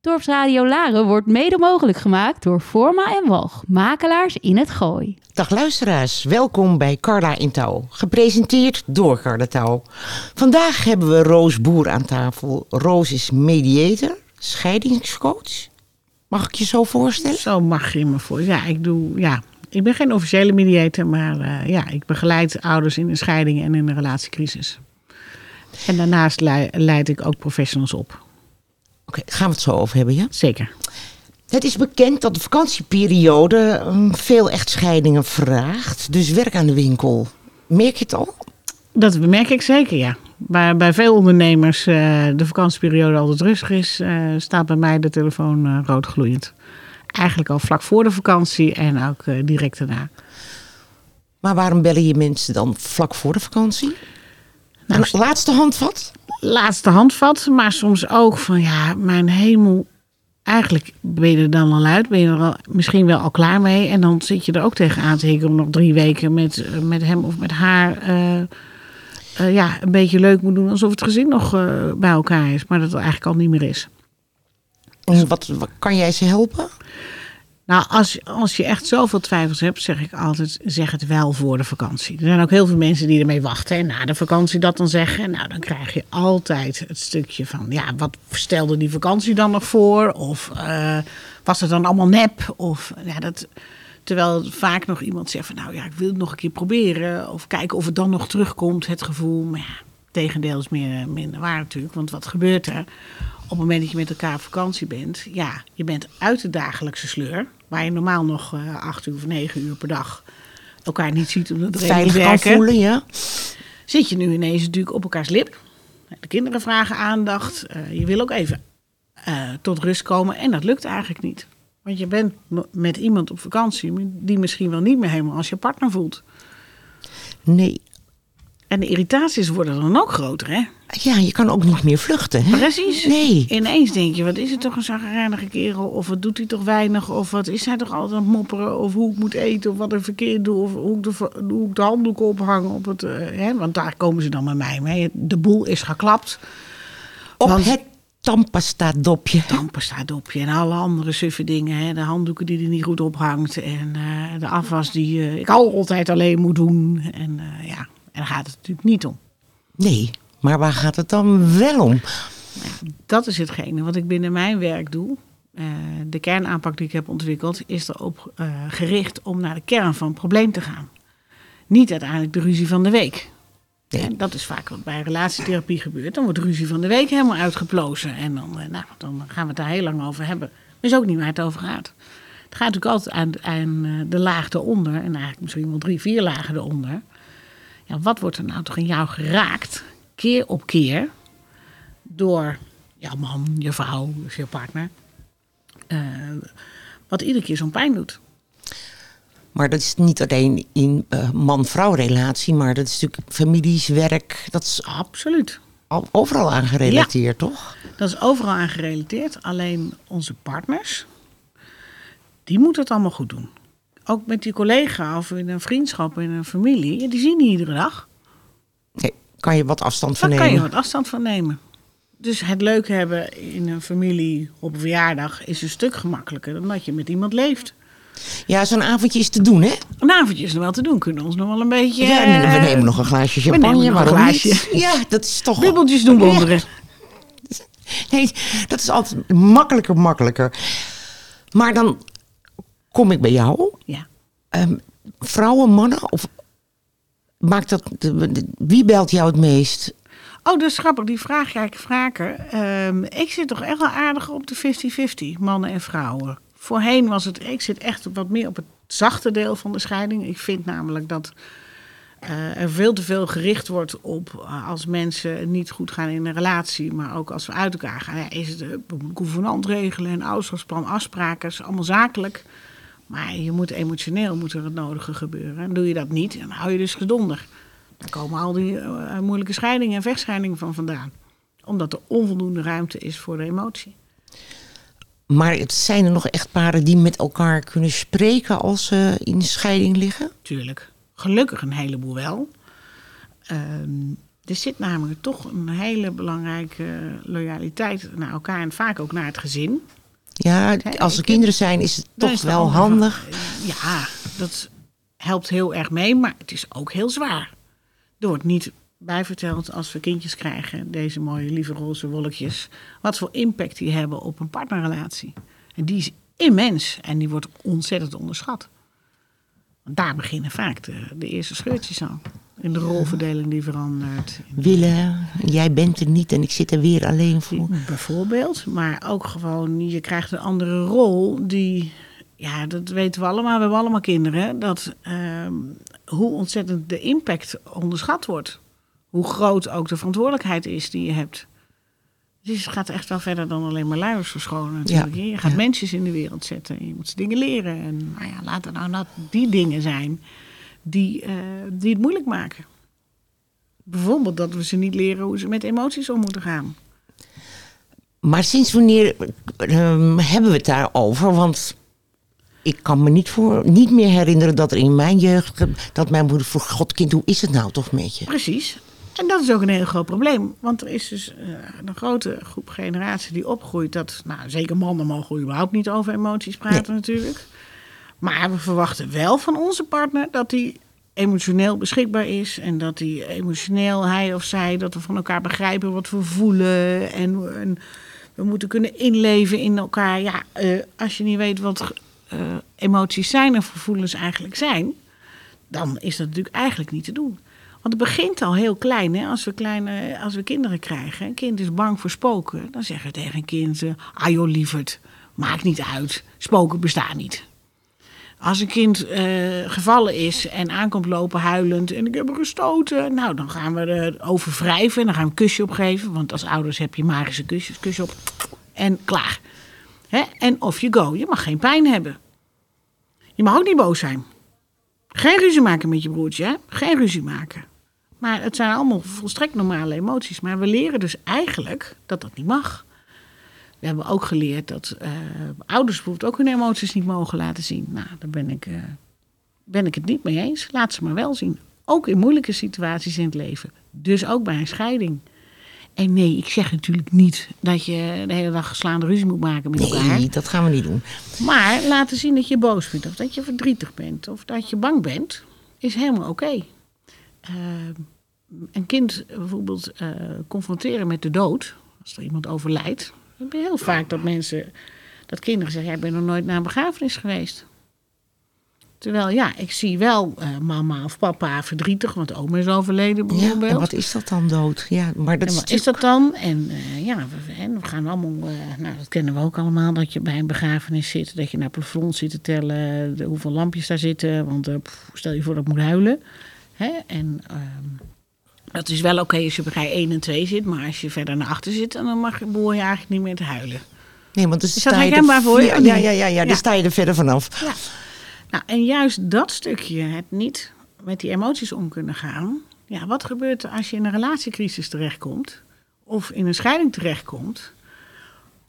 Dorpsradio Laren wordt mede mogelijk gemaakt door Forma en Walg, makelaars in het Gooi. Dag luisteraars, welkom bij Carla in Touw, gepresenteerd door Carla Touw. Vandaag hebben we Roos Boer aan tafel. Roos is mediator, scheidingscoach. Mag ik je zo voorstellen? Zo mag je me voor. Ja, ik doe. Ja, ik ben geen officiële mediator, maar uh, ja, ik begeleid ouders in een scheiding en in een relatiecrisis. En daarnaast leid ik ook professionals op. Oké, okay, gaan we het zo over hebben, ja? Zeker. Het is bekend dat de vakantieperiode veel echtscheidingen vraagt. Dus werk aan de winkel. Merk je het al? Dat merk ik zeker, ja. Waar bij veel ondernemers uh, de vakantieperiode altijd rustig is, uh, staat bij mij de telefoon uh, rood gloeiend. Eigenlijk al vlak voor de vakantie en ook direct daarna. Maar waarom bellen je mensen dan vlak voor de vakantie? Nou, laatste handvat? Laatste handvat, maar soms ook van ja, mijn hemel. Eigenlijk ben je er dan al uit, ben je er al, misschien wel al klaar mee. En dan zit je er ook tegenaan te hikken om nog drie weken met, met hem of met haar uh, uh, ja, een beetje leuk moet doen. Alsof het gezin nog uh, bij elkaar is, maar dat het eigenlijk al niet meer is. En wat, wat kan jij ze helpen? Nou, als, als je echt zoveel twijfels hebt, zeg ik altijd: zeg het wel voor de vakantie. Er zijn ook heel veel mensen die ermee wachten en na de vakantie dat dan zeggen. Nou, dan krijg je altijd het stukje van: ja, wat stelde die vakantie dan nog voor? Of uh, was het dan allemaal nep? Of ja, dat. Terwijl vaak nog iemand zegt van nou ja, ik wil het nog een keer proberen. Of kijken of het dan nog terugkomt, het gevoel. Maar ja, tegendeel is meer, minder waar natuurlijk. Want wat gebeurt er? Op het moment dat je met elkaar op vakantie bent, ja, je bent uit de dagelijkse sleur. Waar je normaal nog uh, acht uur of negen uur per dag elkaar niet ziet omdat er Veilig kan voelen, ja. Zit je nu ineens natuurlijk op elkaars lip. De kinderen vragen aandacht. Uh, je wil ook even uh, tot rust komen en dat lukt eigenlijk niet. Want je bent met iemand op vakantie die misschien wel niet meer helemaal als je partner voelt. Nee. En de irritaties worden dan ook groter, hè? Ja, je kan ook niet meer vluchten, hè? Precies. Nee. Ineens denk je, wat is het toch een zagrijnige kerel? Of wat doet hij toch weinig? Of wat is hij toch altijd aan het mopperen? Of hoe ik moet eten? Of wat ik verkeerd doe? Of hoe ik de, hoe ik de handdoek ophang op het... Uh, hè? Want daar komen ze dan bij mij mee. De boel is geklapt. Op Want, het tandpasta-dopje. Tandpasta-dopje en alle andere suffe dingen. Hè? De handdoeken die er niet goed ophangt. En uh, de afwas die uh, ik altijd alleen moet doen. En ja, en daar gaat het natuurlijk niet om. Nee, maar waar gaat het dan wel om? Nou, dat is hetgene wat ik binnen mijn werk doe. de kernaanpak die ik heb ontwikkeld is erop gericht om naar de kern van het probleem te gaan. Niet uiteindelijk de ruzie van de week. En dat is vaak wat bij relatietherapie gebeurt. Dan wordt ruzie van de week helemaal uitgeplozen. En dan, nou, dan gaan we het daar heel lang over hebben. Maar is ook niet waar het over gaat. Het gaat natuurlijk altijd aan, aan de laag eronder. En eigenlijk misschien wel drie, vier lagen eronder. Ja, wat wordt er nou toch in jou geraakt, keer op keer, door jouw man, je vrouw, dus je partner. Uh, wat iedere keer zo'n pijn doet. Maar dat is niet alleen in uh, man-vrouw relatie, maar dat is natuurlijk families, werk. Dat is absoluut. Overal aan gerelateerd, ja, toch? Dat is overal aan gerelateerd. Alleen onze partners, die moeten het allemaal goed doen. Ook met die collega of in een vriendschap, in een familie, die zien die iedere dag. Nee, kan je wat afstand van Daar nemen? kan je wat afstand van nemen. Dus het leuk hebben in een familie op een verjaardag is een stuk gemakkelijker dan dat je met iemand leeft. Ja, zo'n avondje is te doen, hè? Een avondje is nog wel te doen. Kunnen we ons nog wel een beetje... Ja, we nemen nog een glaasje champagne. Waarom een glaasje. Niet? Ja, dat is toch... Bubbeltjes doen wonderen. Nee, dat is altijd makkelijker, makkelijker. Maar dan kom ik bij jou. Ja. Um, vrouwen, mannen? Of maakt dat... Wie belt jou het meest? Oh, dat is grappig. Die vraag krijg ik vaker. Um, ik zit toch echt wel aardig op de 50-50. Mannen en vrouwen. Voorheen was het, ik zit echt wat meer op het zachte deel van de scheiding. Ik vind namelijk dat uh, er veel te veel gericht wordt op uh, als mensen niet goed gaan in een relatie, maar ook als we uit elkaar gaan. Ja, is het uh, convenant regelen en ouderschapsplan, afspraken, is allemaal zakelijk. Maar je moet emotioneel moet er het nodige gebeuren. En doe je dat niet, dan hou je dus gedonder. Dan komen al die moeilijke scheidingen en vechtscheidingen van vandaan. Omdat er onvoldoende ruimte is voor de emotie. Maar het zijn er nog echtparen die met elkaar kunnen spreken als ze in scheiding liggen? Tuurlijk. Gelukkig een heleboel wel. Uh, er zit namelijk toch een hele belangrijke loyaliteit naar elkaar en vaak ook naar het gezin. Ja, als er kinderen zijn is het toch is wel handig. Ja, dat helpt heel erg mee, maar het is ook heel zwaar. Er wordt niet bijverteld als we kindjes krijgen, deze mooie lieve roze wolkjes, wat voor impact die hebben op een partnerrelatie. En die is immens en die wordt ontzettend onderschat. Want daar beginnen vaak de, de eerste scheurtjes aan. In de rolverdeling die verandert. Willem, jij bent er niet en ik zit er weer alleen voor. Bijvoorbeeld, maar ook gewoon, je krijgt een andere rol die, ja, dat weten we allemaal, we hebben allemaal kinderen, dat ehm, hoe ontzettend de impact onderschat wordt. Hoe groot ook de verantwoordelijkheid is die je hebt. Dus het gaat echt wel verder dan alleen maar luiers verschonen natuurlijk. Ja, Je gaat ja. mensen in de wereld zetten, je moet ze dingen leren. En nou ja, laten nou dat die dingen zijn die, eh, die het moeilijk maken. Bijvoorbeeld dat we ze niet leren hoe ze met emoties om moeten gaan. Maar sinds wanneer ehm, hebben we het daarover? Want ik kan me niet, voor, niet meer herinneren dat er in mijn jeugd... dat mijn moeder vroeg, god kind, hoe is het nou toch met je? Precies. En dat is ook een heel groot probleem. Want er is dus eh, een grote groep generatie die opgroeit. Dat, nou, zeker mannen mogen überhaupt niet over emoties praten natuurlijk. Maar we verwachten wel van onze partner dat hij emotioneel beschikbaar is. En dat hij emotioneel, hij of zij, dat we van elkaar begrijpen wat we voelen. En, we moeten kunnen inleven in elkaar. Ja, eh, als je niet weet wat eh, emoties zijn en gevoelens eigenlijk zijn, dan is dat natuurlijk eigenlijk niet te doen. Want het begint al heel klein. Hè? Als, we kleine, als we kinderen krijgen, een kind is bang voor spoken. Dan zeggen we tegen een kind, eh, ah joh lieverd, maakt niet uit. Spoken bestaan niet. Als een kind eh, gevallen is en aankomt lopen huilend en ik heb hem gestoten. Nou, dan gaan we er over wrijven en dan gaan we een kusje op geven. Want als ouders heb je magische kusjes, kus op en klaar. En off you go. Je mag geen pijn hebben. Je mag ook niet boos zijn. Geen ruzie maken met je broertje, hè? Geen ruzie maken. Maar het zijn allemaal volstrekt normale emoties. Maar we leren dus eigenlijk dat dat niet mag. We hebben ook geleerd dat eh, ouders bijvoorbeeld ook hun emoties niet mogen laten zien. Nou, daar ben ik, eh, ben ik het niet mee eens. Laat ze maar wel zien. Ook in moeilijke situaties in het leven. Dus ook bij een scheiding. En nee, ik zeg natuurlijk niet dat je de hele dag slaande ruzie moet maken met elkaar. Nee, dat gaan we niet doen. Maar laten zien dat je boos bent, of dat je verdrietig bent, of dat je bang bent, is helemaal oké. Eh, een kind bijvoorbeeld confronteren met de dood, als er iemand overlijdt. Dan heb je heel vaak dat mensen, dat kinderen zeggen: Jij bent nog nooit naar een begrafenis geweest. Terwijl ja, ik zie wel eh, mama of papa verdrietig, want oma is overleden Ja, bijvoorbeeld. en wat is dat dan dood? Ja, maar dat En is, wat is dat dan? En eh, ja, we, en we gaan allemaal, eh, nou dat kennen we ook allemaal, dat je bij een begrafenis zit, dat je naar plafond zit te tellen, de, hoeveel lampjes daar zitten, want pff, stel je voor dat moet huilen. Hè? En ehm, dat is wel oké als je bij rij 1 en 2 zit, maar als je verder naar achter zit, dan mag, behoor je eigenlijk niet meer te huilen. Nee, want dan Is dat herkenbaar voor je, Ja, ja, ja, ja, dan sta je er verder vanaf. Ja. Nou, en juist dat stukje, het niet met die emoties om kunnen gaan. Ja, wat gebeurt er als je in een relatiecrisis terechtkomt? Of in een scheiding terechtkomt?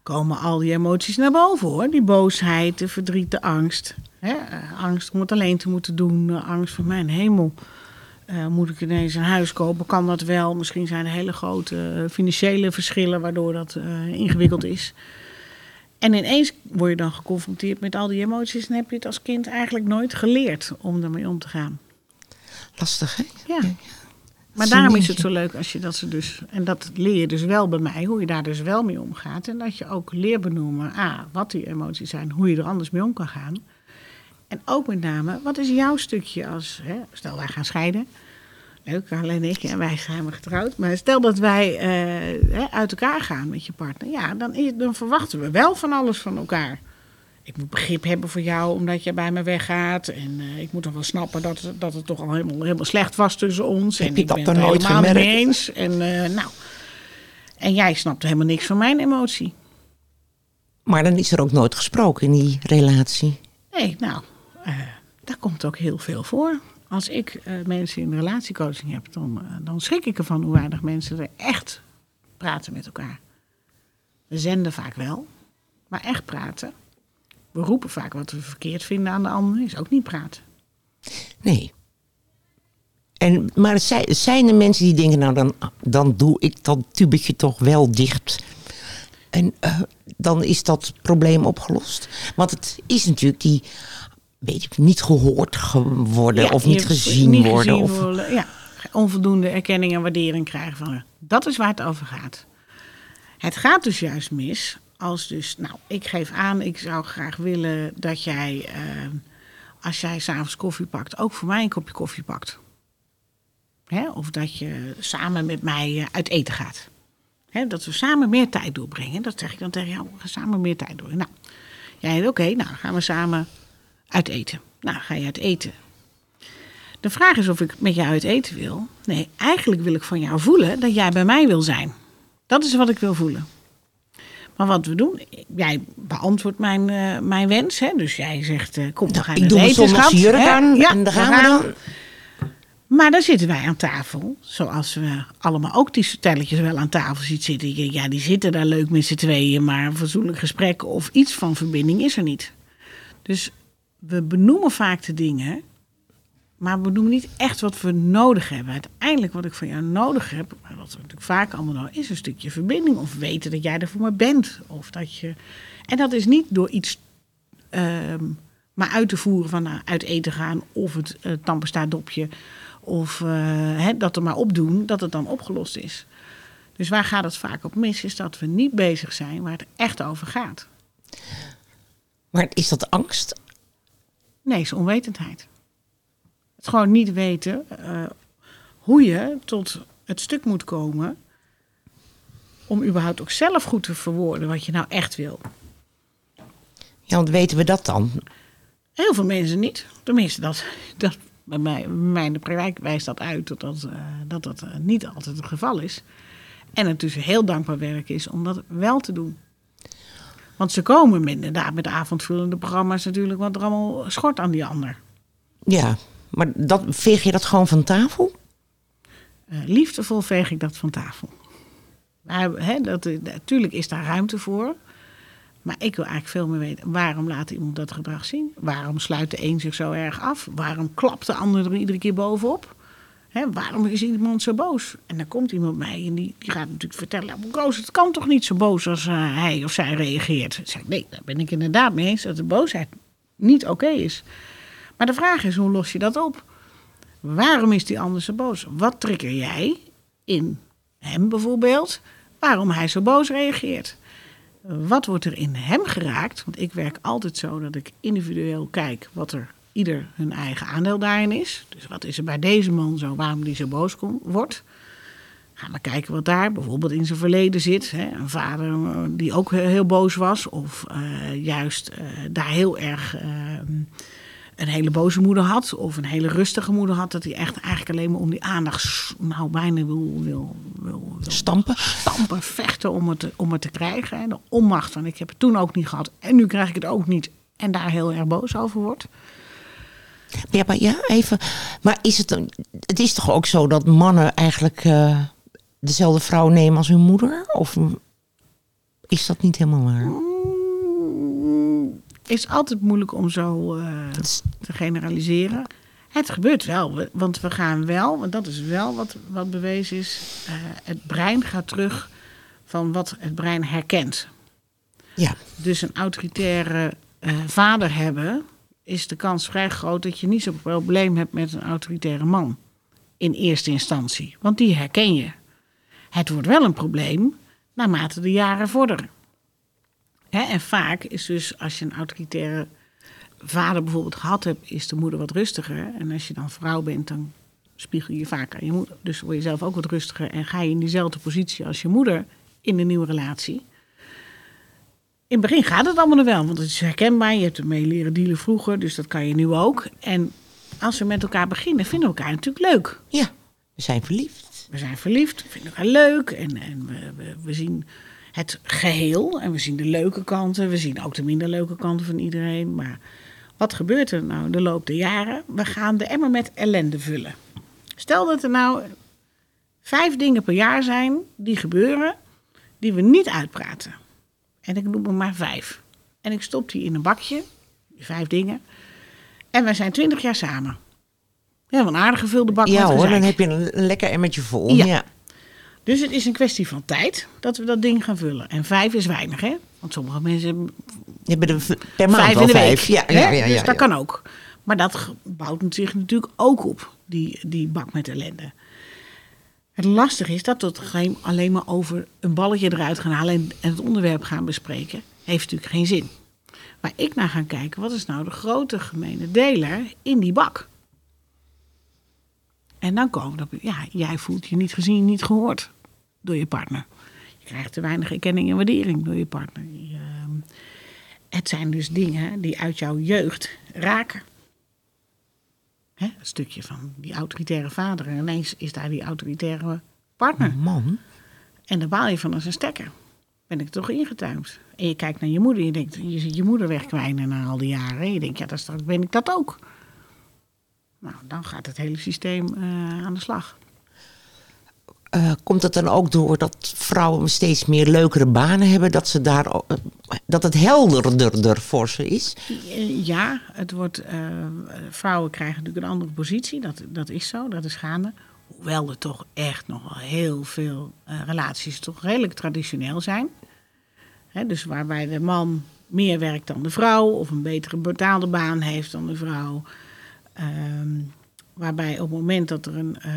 Komen al die emoties naar boven hoor. Die boosheid, de verdriet, de angst. Hè? eh, Angst om het alleen te moeten doen. eh, Angst van mijn hemel. Eh, moet ik ineens een huis kopen? Kan dat wel? Misschien zijn er hele grote eh, financiële verschillen waardoor dat eh, ingewikkeld is. En ineens word je dan geconfronteerd met al die emoties en heb je het als kind eigenlijk nooit geleerd om ermee om te gaan. Lastig, hè? Ja. Maar daarom is het zo leuk als je dat ze dus, en dat leer je dus wel bij mij, hoe je daar dus wel mee omgaat. En dat je ook leert benoemen, ah, wat die emoties zijn, hoe je er anders mee om kan gaan. En ook met name, wat is jouw stukje als, hè, stel wij gaan scheiden. Leuk, alleen ik en wij zijn getrouwd. Maar stel dat wij eh, uit elkaar gaan met je partner. Ja, dan, is, dan verwachten we wel van alles van elkaar. Ik moet begrip hebben voor jou omdat je bij me weggaat. En eh, ik moet dan wel snappen dat, het- dat het toch al helemaal, helemaal slecht was tussen ons. Heb en ik dat ben dan het nooit helemaal niet mee gemerkt? eens. En, eh, nou. en jij snapt helemaal niks van mijn emotie. Maar dan is er ook nooit gesproken in die relatie. Nee, nou, eh, daar komt ook heel veel voor. Als ik eh, mensen in relatiecoaching heb, dan, eh, dan schrik ik ervan hoe weinig mensen er echt praten met elkaar. We zenden vaak wel, maar echt praten. We roepen vaak wat we verkeerd vinden aan de ander, is ook niet praten. Nee. En, maar zijn, zijn er mensen die denken, nou dan, dan doe ik dat tubetje toch wel dicht. En dan is dat probleem opgelost. Want het is natuurlijk die, weet ik, niet gehoord geworden Ja, of niet gezien niet worden. gezien of, worden, ja, onvoldoende erkenning en waardering krijgen van. Dat is waar het over gaat. Het gaat dus juist mis als dus, nou, ik geef aan, ik zou graag willen dat jij, eh, als jij s'avonds koffie pakt, ook voor mij een kopje koffie pakt. Hè? Of dat je samen met mij eh, uit eten gaat. Hè? Dat we samen meer tijd doorbrengen. Dat zeg ik dan tegen jou, we gaan samen meer tijd doorbrengen. Nou, jij, oké, nou gaan we samen uit eten. Nou, ga je uit eten. De vraag is of ik met jou uit eten wil. Nee, eigenlijk wil ik van jou voelen dat jij bij mij wil zijn. Dat is wat ik wil voelen. Maar wat we doen, jij beantwoordt mijn, eh, mijn wens. Hè? Dus jij zegt, eh, kom, we Nou, gaan ik uit doe eten, schat. aan Ja, en daar gaan we dan. Maar dan zitten wij aan tafel, zoals we allemaal ook die stelletjes wel aan tafel ziet zitten. Ja, die zitten daar leuk met z'n tweeën, maar een fatsoenlijk gesprek of iets van verbinding is er niet. Dus we benoemen vaak de dingen, maar we benoemen niet echt wat we nodig hebben. Uiteindelijk wat ik van jou nodig heb, wat we natuurlijk vaak allemaal nodig is een stukje verbinding. Of weten dat jij er voor me bent. Of dat je... En dat is niet door iets ehm, maar uit te voeren van nou, uit eten gaan of het uh, dopje of eh, dat er maar opdoen, dat het dan opgelost is. Dus waar gaat het vaak op mis, is dat we niet bezig zijn waar het echt over gaat. Maar is dat angst? Nee, is onwetendheid. Het gewoon niet weten uh, hoe je tot het stuk moet komen om überhaupt ook zelf goed te verwoorden wat je nou echt wil. Ja, want weten we dat dan? Heel veel mensen niet. Tenminste, dat, dat, bij mij, bij mij in de praktijk wijst dat uit dat dat, uh, dat, dat uh, niet altijd het geval is. En het dus heel dankbaar werk is om dat wel te doen. Want ze komen met, inderdaad met avondvullende programma's natuurlijk, wat er allemaal schort aan die ander. Ja, maar dat, veeg je dat gewoon van tafel? Uh, liefdevol veeg ik dat van tafel. Maar, dat, natuurlijk is daar ruimte voor. Maar ik wil eigenlijk veel meer weten, waarom laat iemand dat gedrag zien? Waarom sluit de een zich zo erg af? Waarom klapt de ander er iedere keer bovenop? Waarom is iemand zo boos? En dan komt iemand mij en die, die gaat natuurlijk vertellen... Koos, het kan toch niet zo boos als uh, hij of zij reageert? Dan zeg nee, daar ben ik inderdaad mee eens... dat de boosheid niet oké is. Maar de vraag is, hoe los je dat op? Waarom is die ander zo boos? Wat trigger jij in hem bijvoorbeeld... waarom hij zo boos reageert? Wat wordt er in hem geraakt? Want ik werk altijd zo dat ik individueel kijk wat er ieder hun eigen aandeel daarin is. Dus wat is er bij deze man zo, waarom die zo boos wordt? Gaan we kijken wat daar bijvoorbeeld in zijn verleden zit. Hè? Een vader die ook heel boos was, of uh, juist uh, daar heel erg uh, een hele boze moeder had, of een hele rustige moeder had, dat hij echt eigenlijk alleen maar om die aandacht, nou bijna wil, wil, wil, wil stampen. Stampen, vechten om het, om het te krijgen. En de onmacht van ik heb het toen ook niet gehad en nu krijg ik het ook niet. En daar heel erg boos over wordt. Ja, maar ja, even. Maar is het, het is toch ook zo dat mannen eigenlijk uh, dezelfde vrouw nemen als hun moeder? Of is dat niet helemaal waar? Mm, is altijd moeilijk om zo uh, is... te generaliseren. Het gebeurt wel, want we gaan wel, want dat is wel wat, wat bewezen is. Uh, het brein gaat terug van wat het brein herkent. Ja. Dus een autoritaire vader hebben is de kans vrij groot dat je niet zo'n probleem hebt met een autoritaire man. In eerste instantie. Want die herken je. Het wordt wel een probleem naarmate de jaren vorderen. Hè, en vaak is dus als je een autoritaire vader bijvoorbeeld gehad hebt, is de moeder wat rustiger. En als je dan vrouw bent, dan spiegel je vaak aan je moeder. Dus word je zelf ook wat rustiger en ga je in diezelfde positie als je moeder in de nieuwe relatie. In het begin gaat het allemaal wel, want het is herkenbaar. Je hebt ermee leren dealen vroeger, dus dat kan je nu ook. En als we met elkaar beginnen, vinden we elkaar natuurlijk leuk. Ja, we zijn verliefd. We zijn verliefd, we vinden elkaar leuk en, en we, we, we, zien het geheel. En we zien de leuke kanten, we zien ook de minder leuke kanten van iedereen. Maar wat gebeurt er nou de loop der jaren? We gaan de emmer met ellende vullen. Stel dat er nou vijf dingen per jaar zijn die gebeuren, die we niet uitpraten. En ik noem er maar vijf. En ik stop die in een bakje, die vijf dingen. En wij zijn twintig jaar samen. Ja, een aardig gevulde bak ja hoor, dan heb je een, lekker emmertje vol. Ja. Ja. Dus het is een kwestie van tijd dat we dat ding gaan vullen. En vijf is weinig, hè? Want sommige mensen hebben er v- per maand vijf in de vijf. week. Ja, ja, ja, dus dat kan ook. Maar dat bouwt zich natuurlijk ook op, die, die bak met ellende. Het lastige is dat we het alleen maar over een balletje eruit gaan halen en, het onderwerp gaan bespreken. Heeft natuurlijk geen zin. Waar ik naar ga kijken, wat is nou de grote gemene deler in die bak? En dan komen op, ja, jij voelt je niet gezien, niet gehoord door je partner. Je krijgt te weinig erkenning en waardering door je partner. Ehm, het zijn dus dingen die uit jouw jeugd raken. Hè, een stukje van die autoritaire vader. En ineens is daar die autoritaire partner. Man, En daar baal je van als een stekker. Ben ik toch ingetuimd. En je kijkt naar je moeder. Je denkt, je ziet je moeder wegkwijnen na al die jaren. En je denkt, ja, dan ben ik dat ook. Nou, dan gaat het hele systeem eh, aan de slag. Eh, komt het dan ook door dat vrouwen steeds meer leukere banen hebben? Dat, ze daar, dat het helderder voor ze is? Ja, het wordt, eh, vrouwen krijgen natuurlijk een andere positie. Dat, dat is zo, dat is gaande. Hoewel er toch echt nog wel heel veel eh, relaties toch redelijk traditioneel zijn. Hè, dus waarbij de man meer werkt dan de vrouw, of een betere betaalde baan heeft dan de vrouw. Ehm, waarbij op het moment dat er een, eh,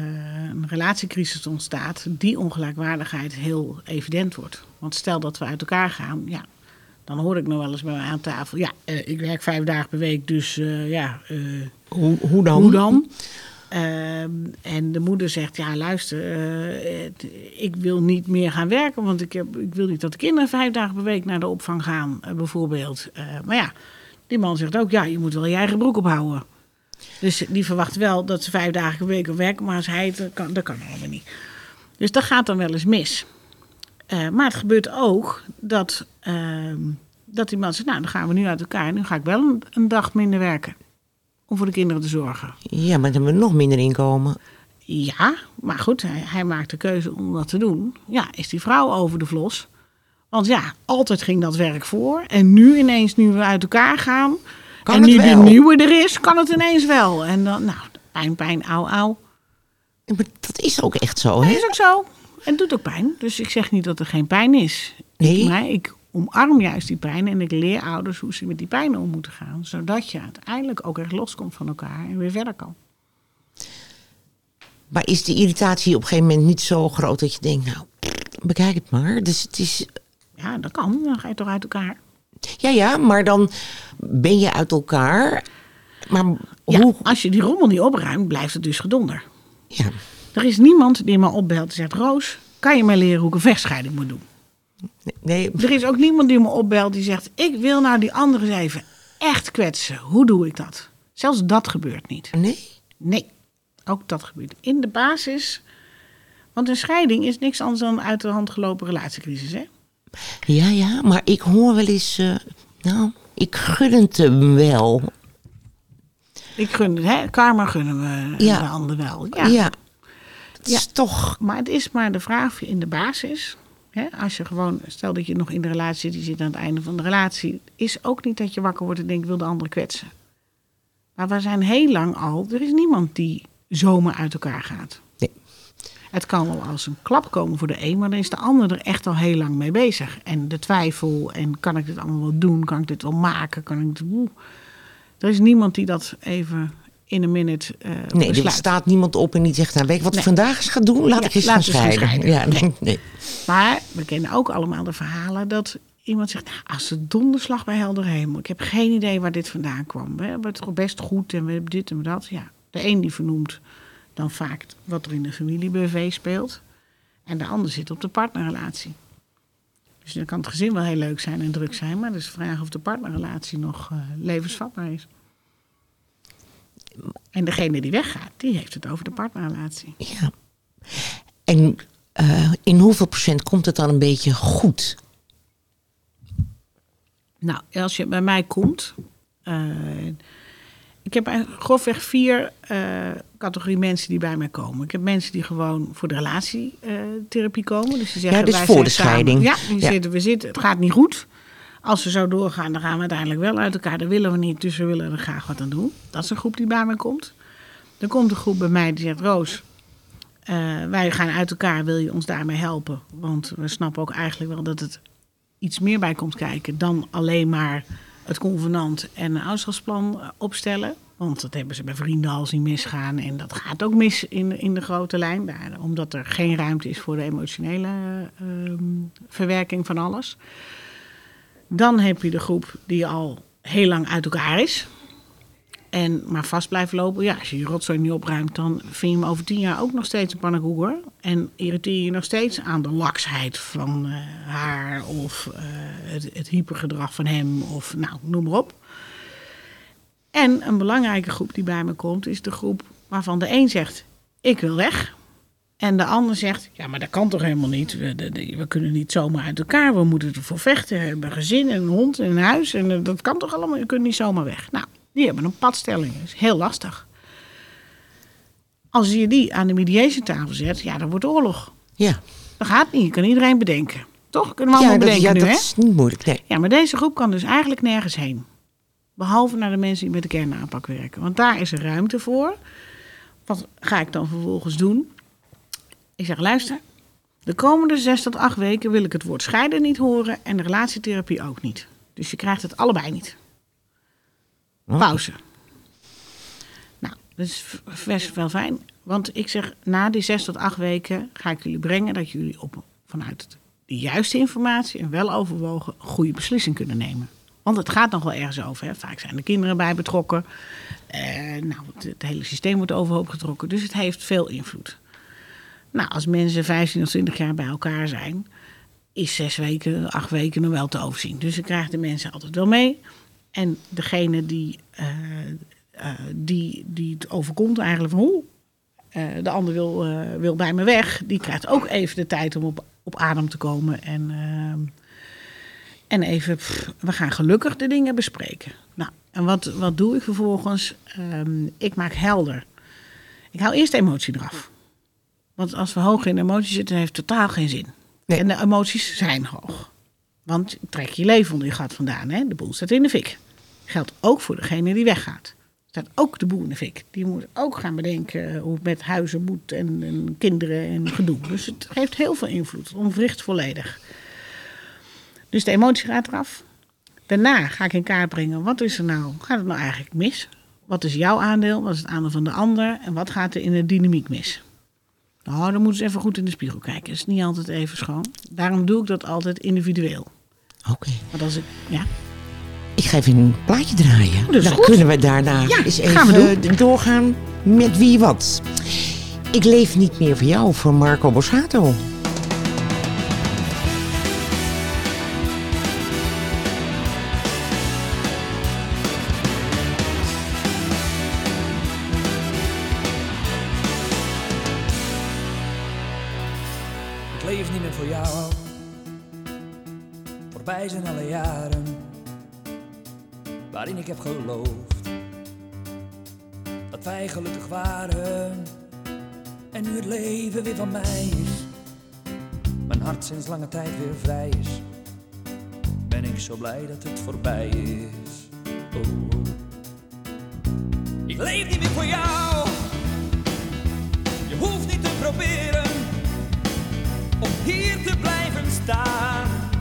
een relatiecrisis ontstaat, die ongelijkwaardigheid heel evident wordt. Want stel dat we uit elkaar gaan, ja, dan hoor ik nog wel eens bij mij aan tafel. Ja, eh, ik werk vijf dagen per week, dus eh, ja, Hoe, hoe dan? hoe dan? Ehm, en de moeder zegt, ja luister, ik wil niet meer gaan werken, want ik, heb, ik wil niet dat de kinderen vijf dagen per week naar de opvang gaan, bijvoorbeeld. Maar ja, die man zegt ook, ja, je moet wel je eigen broek ophouden. Dus die verwacht wel dat ze vijf dagen per week werken, maar als hij het kan, dat kan allemaal niet. Dus dat gaat dan wel eens mis. Eh, maar het gebeurt ook dat, ehm, dat die man zegt, nou dan gaan we nu uit elkaar, nu ga ik wel een, een dag minder werken. Om voor de kinderen te zorgen. Ja, maar dan hebben we nog minder inkomen. Ja, maar goed, hij, hij maakt de keuze om dat te doen. Ja, is die vrouw over de vlos? Want ja, altijd ging dat werk voor. En nu ineens, nu we uit elkaar gaan... Kan en nu wel? die nieuwe er is, kan het ineens wel. En dan, nou, pijn, pijn, auw. Ja, Maar dat is ook echt zo, Dat hè? is ook zo. En het doet ook pijn. Dus ik zeg niet dat er geen pijn is. Nee. Maar ik omarm juist die pijn. En ik leer ouders hoe ze met die pijn om moeten gaan. Zodat je uiteindelijk ook echt loskomt van elkaar en weer verder kan. Maar is de irritatie op een gegeven moment niet zo groot dat je denkt, nou, bekijk het maar. Dus het is, Ja, dat kan. Dan ga je toch uit elkaar. Ja, ja, maar dan ben je uit elkaar. Maar Ja, hoe, als je die rommel niet opruimt, blijft het dus gedonder. ja, Er is niemand die me opbelt en zegt... Roos, kan je mij leren hoe ik een vechtscheiding moet doen? nee, Er is ook niemand die me opbelt die zegt... ik wil nou die anderen eens even echt kwetsen. Hoe doe ik dat? Zelfs dat gebeurt niet. nee. Nee, ook dat gebeurt. In de basis... Want een scheiding is niks anders dan een uit de hand gelopen relatiecrisis, hè? Ja, ja, maar ik hoor wel eens, eh, nou, ik gun het hem wel. Ik gun het, hè? Karma gunnen we Ja. de ander wel. Ja. Ja. Het is toch, Maar het is maar de vraag in de basis. Hè, als je gewoon, stel dat je nog in de relatie zit, je zit aan het einde van de relatie, is ook niet dat je wakker wordt en denkt, wil de ander kwetsen. Maar we zijn heel lang al, er is niemand die zomaar uit elkaar gaat. Het kan wel als een klap komen voor de een, maar dan is de ander er echt al heel lang mee bezig. En de twijfel, en kan ik dit allemaal wel doen? Kan ik dit wel maken? Kan ik dit... Oeh. Er is niemand die dat even in een minute eh nee, er staat niemand op en die zegt, nou, weet je wat Nee. ik vandaag eens ga doen? Laat Ja, ik eens laat gaan scheiden. scheiden. Ja, nee, nee. Maar we kennen ook allemaal de verhalen dat iemand zegt... Nou, als de donderslag bij helder hemel. Ik heb geen idee waar dit vandaan kwam. We hebben het best goed en we hebben dit en dat. Ja, de een die vernoemt dan vaak wat er in de familie-BV speelt. En de ander zit op de partnerrelatie. Dus dan kan het gezin wel heel leuk zijn en druk zijn... maar het is de vraag of de partnerrelatie nog eh, levensvatbaar is. En degene die weggaat, die heeft het over de partnerrelatie. Ja. En eh, in hoeveel procent komt het dan een beetje goed? Nou, als je bij mij komt. eh, ik heb eigenlijk grofweg vier eh categorie mensen die bij mij komen. Ik heb mensen die gewoon voor de relatietherapie komen. Dus die zeggen, Ja, dus wij voor zijn de samen- scheiding. Ja, Ja. Zitten, we zitten, het gaat niet goed. Als we zo doorgaan, dan gaan we uiteindelijk wel uit elkaar. Dat willen we niet, dus we willen er graag wat aan doen. Dat is een groep die bij mij komt. Dan komt een groep bij mij die zegt: Roos, eh, wij gaan uit elkaar, wil je ons daarmee helpen? Want we snappen ook eigenlijk wel dat het iets meer bij komt kijken dan alleen maar het convenant en een ouderschapsplan eh, opstellen. Want dat hebben ze bij vrienden al zien misgaan. En dat gaat ook mis in, in de grote lijn. Daar, omdat er geen ruimte is voor de emotionele ehm, verwerking van alles. Dan heb je de groep die al heel lang uit elkaar is. En maar vast blijft lopen. Ja, als je je rotzooi niet opruimt, dan vind je hem over tien jaar ook nog steeds een pannenkoeker. En irriteer je nog steeds aan de laksheid van eh, haar of eh, het, het hypergedrag van hem of nou, noem maar op. En een belangrijke groep die bij me komt, is de groep waarvan de een zegt: Ik wil weg. En de ander zegt: Ja, maar dat kan toch helemaal niet? We, kunnen niet zomaar uit elkaar. We moeten ervoor vechten. We hebben gezin en een hond en een huis. En eh, dat kan toch allemaal? Je kunt niet zomaar weg. Nou, die hebben een padstelling. Dat is heel lastig. Als je die aan de mediatietafel zet, ja, dan wordt oorlog. Ja, Dat gaat niet. Je kan iedereen bedenken. Toch? Kunnen we allemaal ja, dat, bedenken ja, nu, dat is niet moeilijk. Nee. Ja, maar deze groep kan dus eigenlijk nergens heen. Behalve naar de mensen die met de kernaanpak werken. Want daar is er ruimte voor. Wat ga ik dan vervolgens doen? Ik zeg, luister. De komende zes tot acht weken wil ik het woord scheiden niet horen en de relatietherapie ook niet. Dus je krijgt het allebei niet. Pauze. Nou, dat is best wel fijn. Want ik zeg, na die zes tot acht weken ga ik jullie brengen dat jullie op, vanuit de juiste informatie en wel overwogen goede beslissing kunnen nemen. Want het gaat nog wel ergens over. Hè? Vaak zijn de kinderen bij betrokken. Nou, het, hele systeem wordt overhoop getrokken. Dus het heeft veel invloed. Nou, als mensen 15 of 20 jaar bij elkaar zijn, is zes weken, acht weken nog wel te overzien. Dus ik krijg de mensen altijd wel mee. En degene die, eh, eh, die, die het overkomt eigenlijk van hoe de ander wil, eh, wil bij me weg, die krijgt ook even de tijd om op, op adem te komen. En, en even, pff, we gaan gelukkig de dingen bespreken. Nou, en wat, wat doe ik vervolgens? Ehm, ik maak helder. Ik hou eerst de emotie eraf. Want als we hoog in emotie zitten, heeft het totaal geen zin. Nee. En de emoties zijn hoog. Want trek je leven onder je gat vandaan. Hè? De boel staat in de fik. Geldt ook voor degene die weggaat. Staat ook de boel in de fik. Die moet ook gaan bedenken hoe het met huizen moet en, en kinderen en gedoe. Dus het heeft heel veel invloed. Het volledig. Dus de emotie gaat eraf. Daarna ga ik in kaart brengen, wat is er nou, gaat het nou eigenlijk mis? Wat is jouw aandeel? Wat is het aandeel van de ander? En wat gaat er in de dynamiek mis? Nou, dan moeten ze even goed in de spiegel kijken. Het is niet altijd even schoon. Daarom doe ik dat altijd individueel. Oké. Want als ik, ja, Ik ga even een plaatje draaien. is Dan goed. kunnen we daarna Ja, eens gaan we even doorgaan met wie wat. Ik leef niet meer voor jou, voor Marco Borsato. En nu het leven weer van mij is, mijn hart sinds lange tijd weer vrij is, ben ik zo blij dat het voorbij is. Oh, oh. Ik leef niet meer voor jou. Je hoeft niet te proberen om hier te blijven staan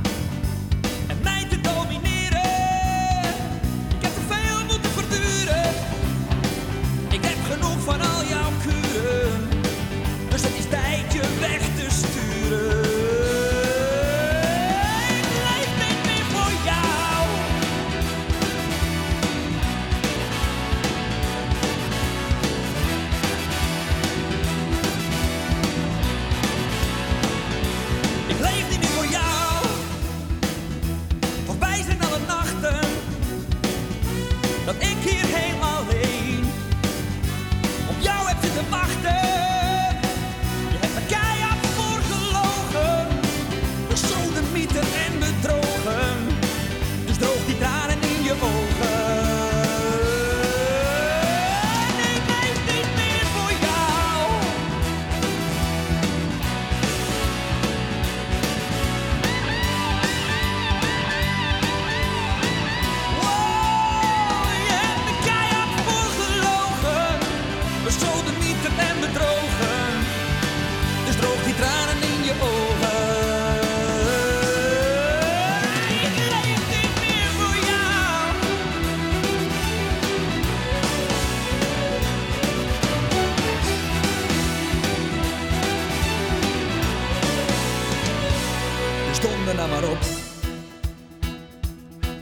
Konden nou maar op.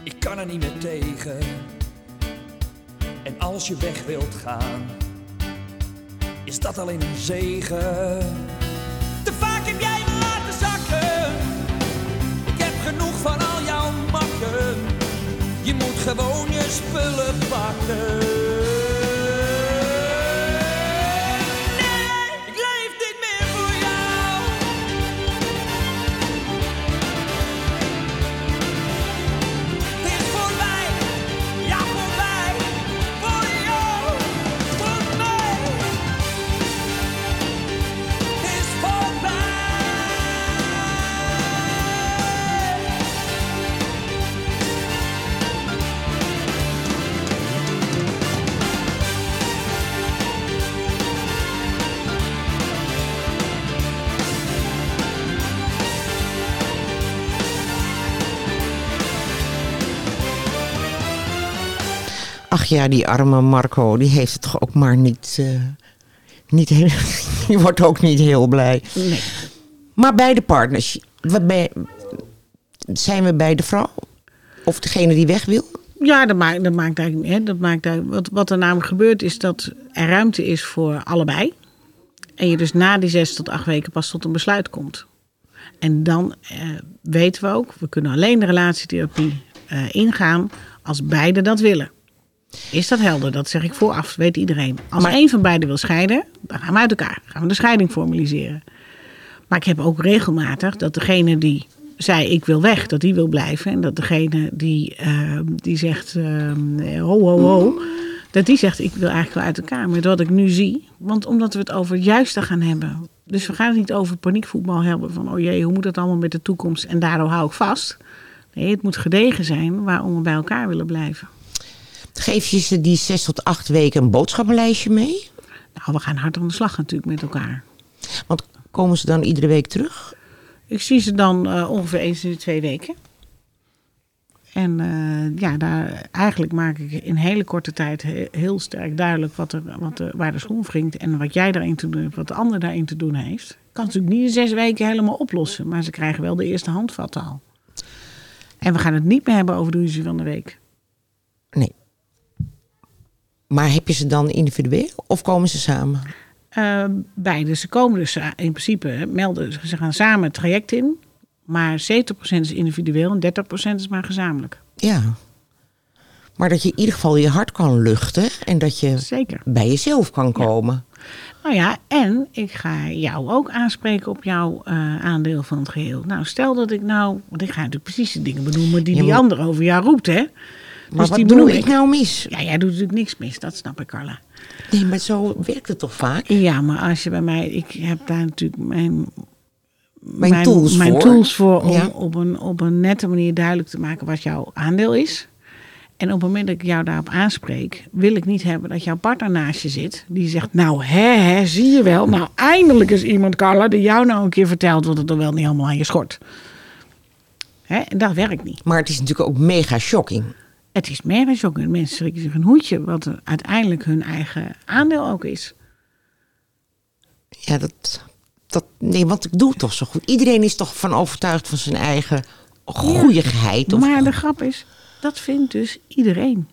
Ik kan er niet meer tegen. En als je weg wilt gaan, is dat alleen een zegen. Te vaak heb jij me laten zakken. Ik heb genoeg van al jouw makken. Je moet gewoon je spullen pakken. Ja, die arme Marco, die heeft het toch ook maar niet... eh, niet heel, die wordt ook niet heel blij. Nee. Maar bij de partners, bij- zijn we bij de vrouw? Of degene die weg wil? Ja, dat maakt, dat maakt eigenlijk niet. hè. Dat maakt eigenlijk, wat, wat er namelijk gebeurt is dat er ruimte is voor allebei. En je dus na die zes tot acht weken pas tot een besluit komt. En dan eh, weten we ook, we kunnen alleen de relatietherapie eh, ingaan als beide dat willen. Is dat helder? Dat zeg ik vooraf, weet iedereen. Als Maar- één van beiden wil scheiden, dan gaan we uit elkaar. Gaan we de scheiding formaliseren. Maar ik heb ook regelmatig dat degene die zei ik wil weg, dat die wil blijven. En dat degene die, eh, die zegt eh, ho ho ho, dat die zegt ik wil eigenlijk wel uit elkaar. Maar wat ik nu zie, want omdat we het over het juiste gaan hebben. Dus we gaan het niet over paniekvoetbal hebben van oh jee, hoe moet het allemaal met de toekomst en daardoor hou ik vast. Nee, het moet gedegen zijn waarom we bij elkaar willen blijven. Geef je ze die zes tot acht weken een boodschappenlijstje mee? Nou, we gaan hard aan de slag natuurlijk met elkaar. Want komen ze dan iedere week terug? Ik zie ze dan eh, ongeveer eens in de twee weken. En eh, ja, daar, eigenlijk maak ik in hele korte tijd he- heel sterk duidelijk wat er, wat er, waar de schoen wringt. En wat jij daarin te doen hebt, wat de ander daarin te doen heeft. Ik kan natuurlijk niet in zes weken helemaal oplossen. Maar ze krijgen wel de eerste handvatten al. En we gaan het niet meer hebben over de ruzie van de week. Maar heb je ze dan individueel of komen ze samen? Eh, beide. Ze komen dus sa- in principe, melden, ze gaan samen het traject in. Maar 70% is individueel en 30% is maar gezamenlijk. Ja. Maar dat je in ieder geval je hart kan luchten en dat je Zeker. bij jezelf kan komen. Nou ja, en ik ga jou ook aanspreken op jouw eh, aandeel van het geheel. Nou, stel dat ik nou, want ik ga natuurlijk precies de dingen benoemen die Ja, die ander over jou roept, hè? Maar dus die wat doe ik nou mis? Ja, jij doet natuurlijk niks mis, dat snap ik, Carla. Nee, maar zo werkt het toch vaak? Ja, maar als je bij mij, ik heb daar natuurlijk mijn, Mijn tools mijn voor. tools voor om Ja. op, een, op een nette manier duidelijk te maken wat jouw aandeel is. En op het moment dat ik jou daarop aanspreek, wil ik niet hebben dat jouw partner naast je zit. Die zegt, nou hè, hè, zie je wel. Nou, eindelijk is iemand, Carla, die jou nou een keer vertelt wat het er wel niet allemaal aan je schort. Hè, en dat werkt niet. Maar het is natuurlijk ook mega shocking. Het is shocking. Mensen schrikken zich een hoedje, wat uiteindelijk hun eigen aandeel ook is. Ja, dat, dat, nee, want ik doe het toch zo goed. Iedereen is toch van overtuigd van zijn eigen goeieheid. Of, Maar de grap is, dat vindt dus iedereen.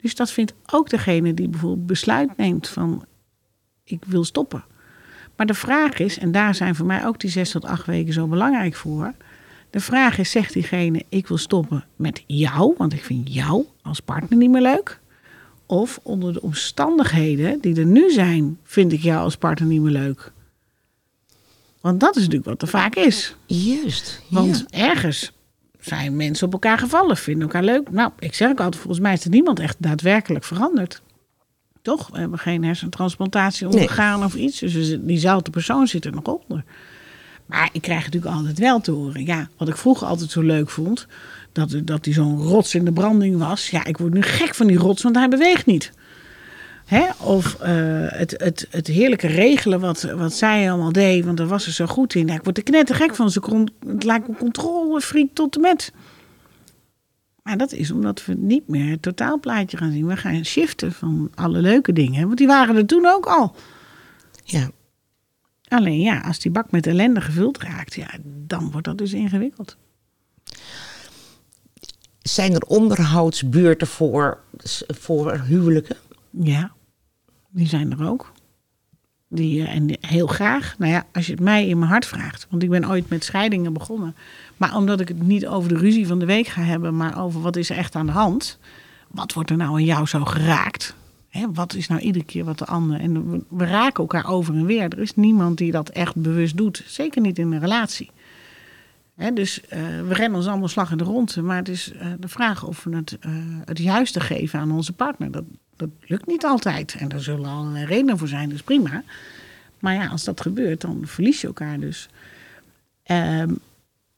Dus dat vindt ook degene die bijvoorbeeld besluit neemt van ik wil stoppen. Maar de vraag is, en daar zijn voor mij ook die zes tot acht weken zo belangrijk voor. De vraag is, zegt diegene ik wil stoppen met jou, want ik vind jou als partner niet meer leuk. Of onder de omstandigheden die er nu zijn, vind ik jou als partner niet meer leuk. Want dat is natuurlijk wat er vaak is. Juist. Want ja. ergens zijn mensen op elkaar gevallen, vinden elkaar leuk. Nou, ik zeg ook altijd, volgens mij is er niemand echt daadwerkelijk veranderd. Toch? We hebben geen hersentransplantatie Nee. ondergaan of iets. Dus diezelfde persoon zit er nog onder. Maar ik krijg natuurlijk altijd wel te horen. Ja, wat ik vroeger altijd zo leuk vond. Dat, dat hij zo'n rots in de branding was. Ja, ik word nu gek van die rots, want hij beweegt niet. Hè? Of eh, het, het, het heerlijke regelen wat, wat zij allemaal deed, want daar was ze zo goed in. Ja, ik word er knettergek van. Ze kon, het lijkt me controlefreak tot en met. Maar dat is omdat we niet meer het totaalplaatje gaan zien. We gaan shiften van alle leuke dingen. Want die waren er toen ook al. ja. Alleen ja, als die bak met ellende gevuld raakt, ja, dan wordt dat dus ingewikkeld. zijn er onderhoudsbeurten voor, voor huwelijken? Ja, die zijn er ook. Die, eh, en die- heel graag. Nou ja, als je het mij in mijn hart vraagt. Want ik ben ooit met scheidingen begonnen. Maar omdat ik het niet over de ruzie van de week ga hebben. Maar over wat is er echt aan de hand. Wat wordt er nou aan jou zo geraakt? Hè, wat is nou iedere keer wat de ander... En we, raken elkaar over en weer. Er is niemand die dat echt bewust doet. Zeker niet in een relatie. Dus eh, we rennen ons allemaal slag in de ronde. Maar het is eh, de vraag of we het, eh, het juiste geven aan onze partner. Dat, dat lukt niet altijd. En daar zullen allerlei redenen voor zijn, dus prima. Maar ja, als dat gebeurt, dan verlies je elkaar dus. Ehm,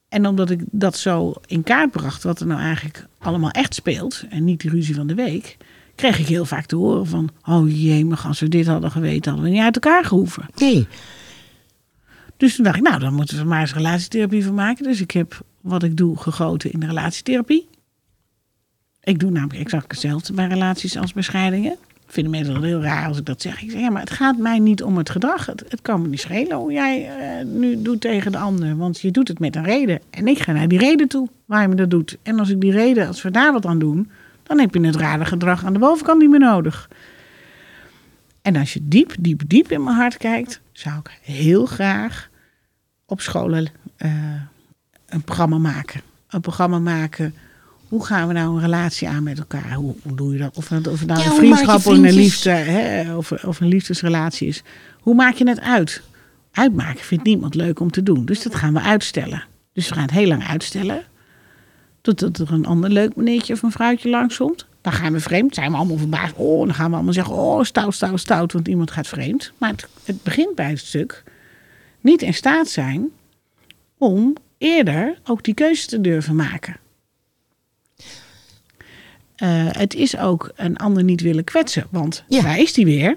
en omdat ik dat zo in kaart bracht, wat er nou eigenlijk allemaal echt speelt, en niet die ruzie van de week, kreeg ik heel vaak te horen van, oh jee, maar als we dit hadden geweten, hadden we niet uit elkaar gehoeven. Nee. Dus toen dacht ik, nou, dan moeten we er maar eens relatietherapie van maken. Dus ik heb wat ik doe gegoten in de relatietherapie. Ik doe namelijk exact hetzelfde bij relaties als bij scheidingen. Vinden mensen wel heel raar als ik dat zeg. Ik zeg, ja, maar het gaat mij niet om het gedrag. Het, het kan me niet schelen hoe jij eh, nu doet tegen de ander. Want je doet het met een reden. En ik ga naar die reden toe waarom je dat doet. En als ik die reden, als we daar wat aan doen... dan heb je het rare gedrag aan de bovenkant niet meer nodig. En als je diep, diep, diep in mijn hart kijkt... zou ik heel graag op scholen eh, een programma maken. Een programma maken. Hoe gaan we nou een relatie aan met elkaar? Hoe, hoe doe je dat? Of het, of het nou Ja, een vriendschap of een liefde hè, of, of een liefdesrelatie is. Hoe maak je het uit? Uitmaken vindt niemand leuk om te doen. Dus dat gaan we uitstellen. Dus we gaan het heel lang uitstellen. Totdat er een ander leuk meneertje of een vrouwtje langskomt. Dan gaan we vreemd. Zijn we allemaal verbaasd. Oh, dan gaan we allemaal zeggen. Oh, stout, stout, stout. Want iemand gaat vreemd. Maar het, het begint bij het stuk. Niet in staat zijn om eerder ook die keuze te durven maken. Eh, het is ook een ander niet willen kwetsen. Want Ja. daar is die weer.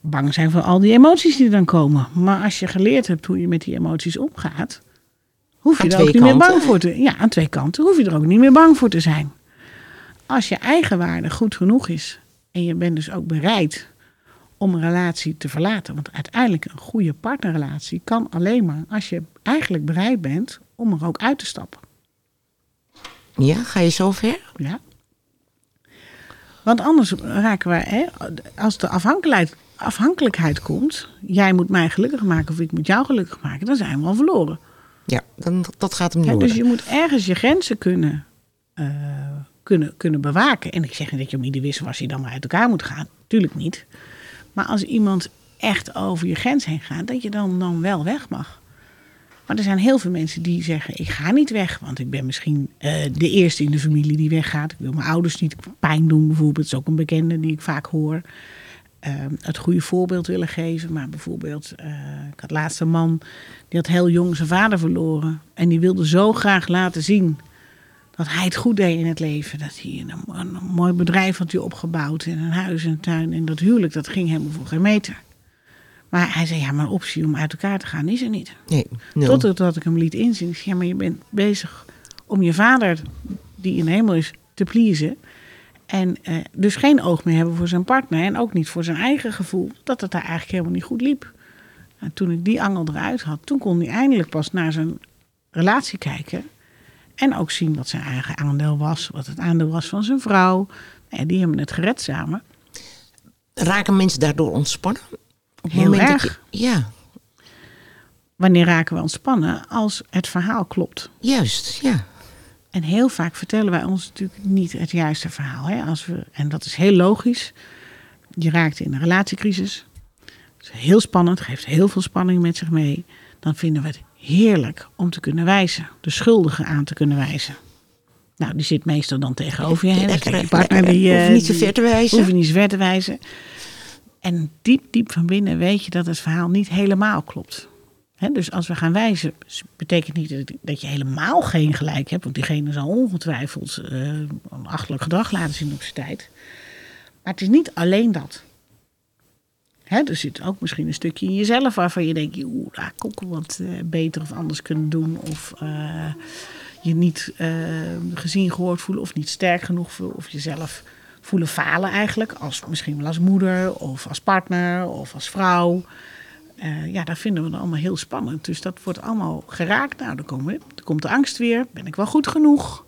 Bang zijn voor al die emoties die dan komen. Maar als je geleerd hebt hoe je met die emoties omgaat, hoef je er ook niet meer bang voor te Ja, aan twee kanten hoef je er ook niet meer bang voor te zijn. Als je eigenwaarde goed genoeg is en je bent dus ook bereid om een relatie te verlaten. Want uiteindelijk een goede partnerrelatie kan alleen maar als je eigenlijk bereid bent om er ook uit te stappen. Ja, ga je zo ver? Ja. Want anders raken we, hè, als de afhankelijkheid, afhankelijkheid komt, jij moet mij gelukkig maken of ik moet jou gelukkig maken, dan zijn we al verloren. Ja, dan, dat gaat hem niet Hè, dus je moet ergens je grenzen kunnen, eh, kunnen, kunnen bewaken. En ik zeg niet dat je om ieder wisselwasje dan maar uit elkaar moet gaan. Tuurlijk niet. Maar als iemand echt over je grens heen gaat, dat je dan, dan wel weg mag. Maar er zijn heel veel mensen die zeggen: Ik ga niet weg, want ik ben misschien eh, de eerste in de familie die weggaat. Ik wil mijn ouders niet pijn doen, bijvoorbeeld. Dat is ook een bekende die ik vaak hoor. Eh, het goede voorbeeld willen geven. Maar bijvoorbeeld, eh, ik had laatst een man die had heel jong zijn vader verloren. En die wilde zo graag laten zien dat hij het goed deed in het leven. Dat hij een, een mooi bedrijf had hij opgebouwd en een huis en een tuin. En dat huwelijk, dat ging hem voor geen meter. Maar hij zei, ja, maar een optie om uit elkaar te gaan is er niet. Nee. Totdat ik hem liet inzien. Ja, maar je bent bezig om je vader, die in de hemel is, te pleasen. En eh, dus geen oog meer hebben voor zijn partner. En ook niet voor zijn eigen gevoel. Dat het daar eigenlijk helemaal niet goed liep. En toen ik die angel eruit had, toen kon hij eindelijk pas naar zijn relatie kijken. En ook zien wat zijn eigen aandeel was. Wat het aandeel was van zijn vrouw. En die hebben het gered samen. Raken mensen daardoor ontspannen? Op Heel dat erg. je- ja, Wanneer raken we ontspannen? Als het verhaal klopt. juist. Ja. En heel vaak vertellen wij ons natuurlijk niet het juiste verhaal. Hè? Als we, en dat is heel logisch. Je raakt in een relatiecrisis. Dat is heel spannend, geeft heel veel spanning met zich mee. Dan vinden we het heerlijk om te kunnen wijzen. De schuldige aan te kunnen wijzen. Nou, die zit meestal dan tegenover je. hè. Lekker, je partner die... lekker. Hoef eh, niet zo ver te wijzen. Hoef niet zo ver te wijzen. En diep, diep van binnen weet je dat het verhaal niet helemaal klopt. Dus als we gaan wijzen, betekent niet dat, je helemaal geen gelijk hebt. Want diegene zal ongetwijfeld eh, een achterlijk gedrag laten zien op zijn tijd. Maar het is niet alleen dat. Er zit ook misschien een stukje in jezelf waarvan je denkt... oeh, had ik wat eh, beter of anders kunnen doen. Of eh, je niet gezien, gehoord voelen of niet sterk genoeg voelen. Of jezelf voelen falen eigenlijk. Als, misschien wel als moeder of als partner of als vrouw. Eh, ja, dat vinden we dan allemaal heel spannend. Dus dat wordt allemaal geraakt. Nou, dan, komen we, dan komt de angst weer. Ben ik wel goed genoeg?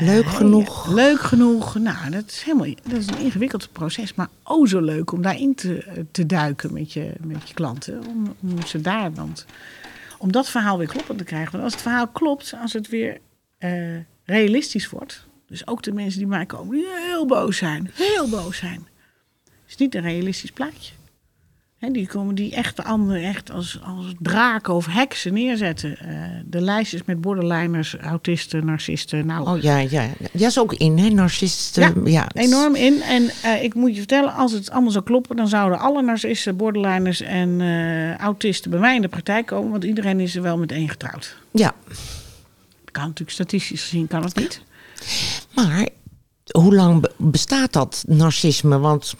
Leuk genoeg. Ja, leuk genoeg. Nou, dat is helemaal dat is een ingewikkeld proces, maar oh zo leuk om daarin te, te duiken met je, met je klanten. Om, om ze daar dan om dat verhaal weer kloppend te krijgen. Want als het verhaal klopt, als het weer eh, realistisch wordt. Dus ook de mensen die mij komen, die heel boos zijn, heel boos zijn. is niet een realistisch plaatje. He, die komen die echt de anderen echt als, als draken of heksen neerzetten. Uh, de lijstjes met borderliners, autisten, narcisten. Nou, oh ja, ja. Ja, is ook in, hè? Narcisten. Ja, ja enorm in. En uh, ik moet je vertellen, als het allemaal zou kloppen, dan zouden alle narcisten, borderliners en uh, autisten bij mij in de praktijk komen. Want iedereen is er wel met één getrouwd. Ja. Kan natuurlijk statistisch gezien, kan het niet. Maar hoe lang bestaat dat narcisme? Want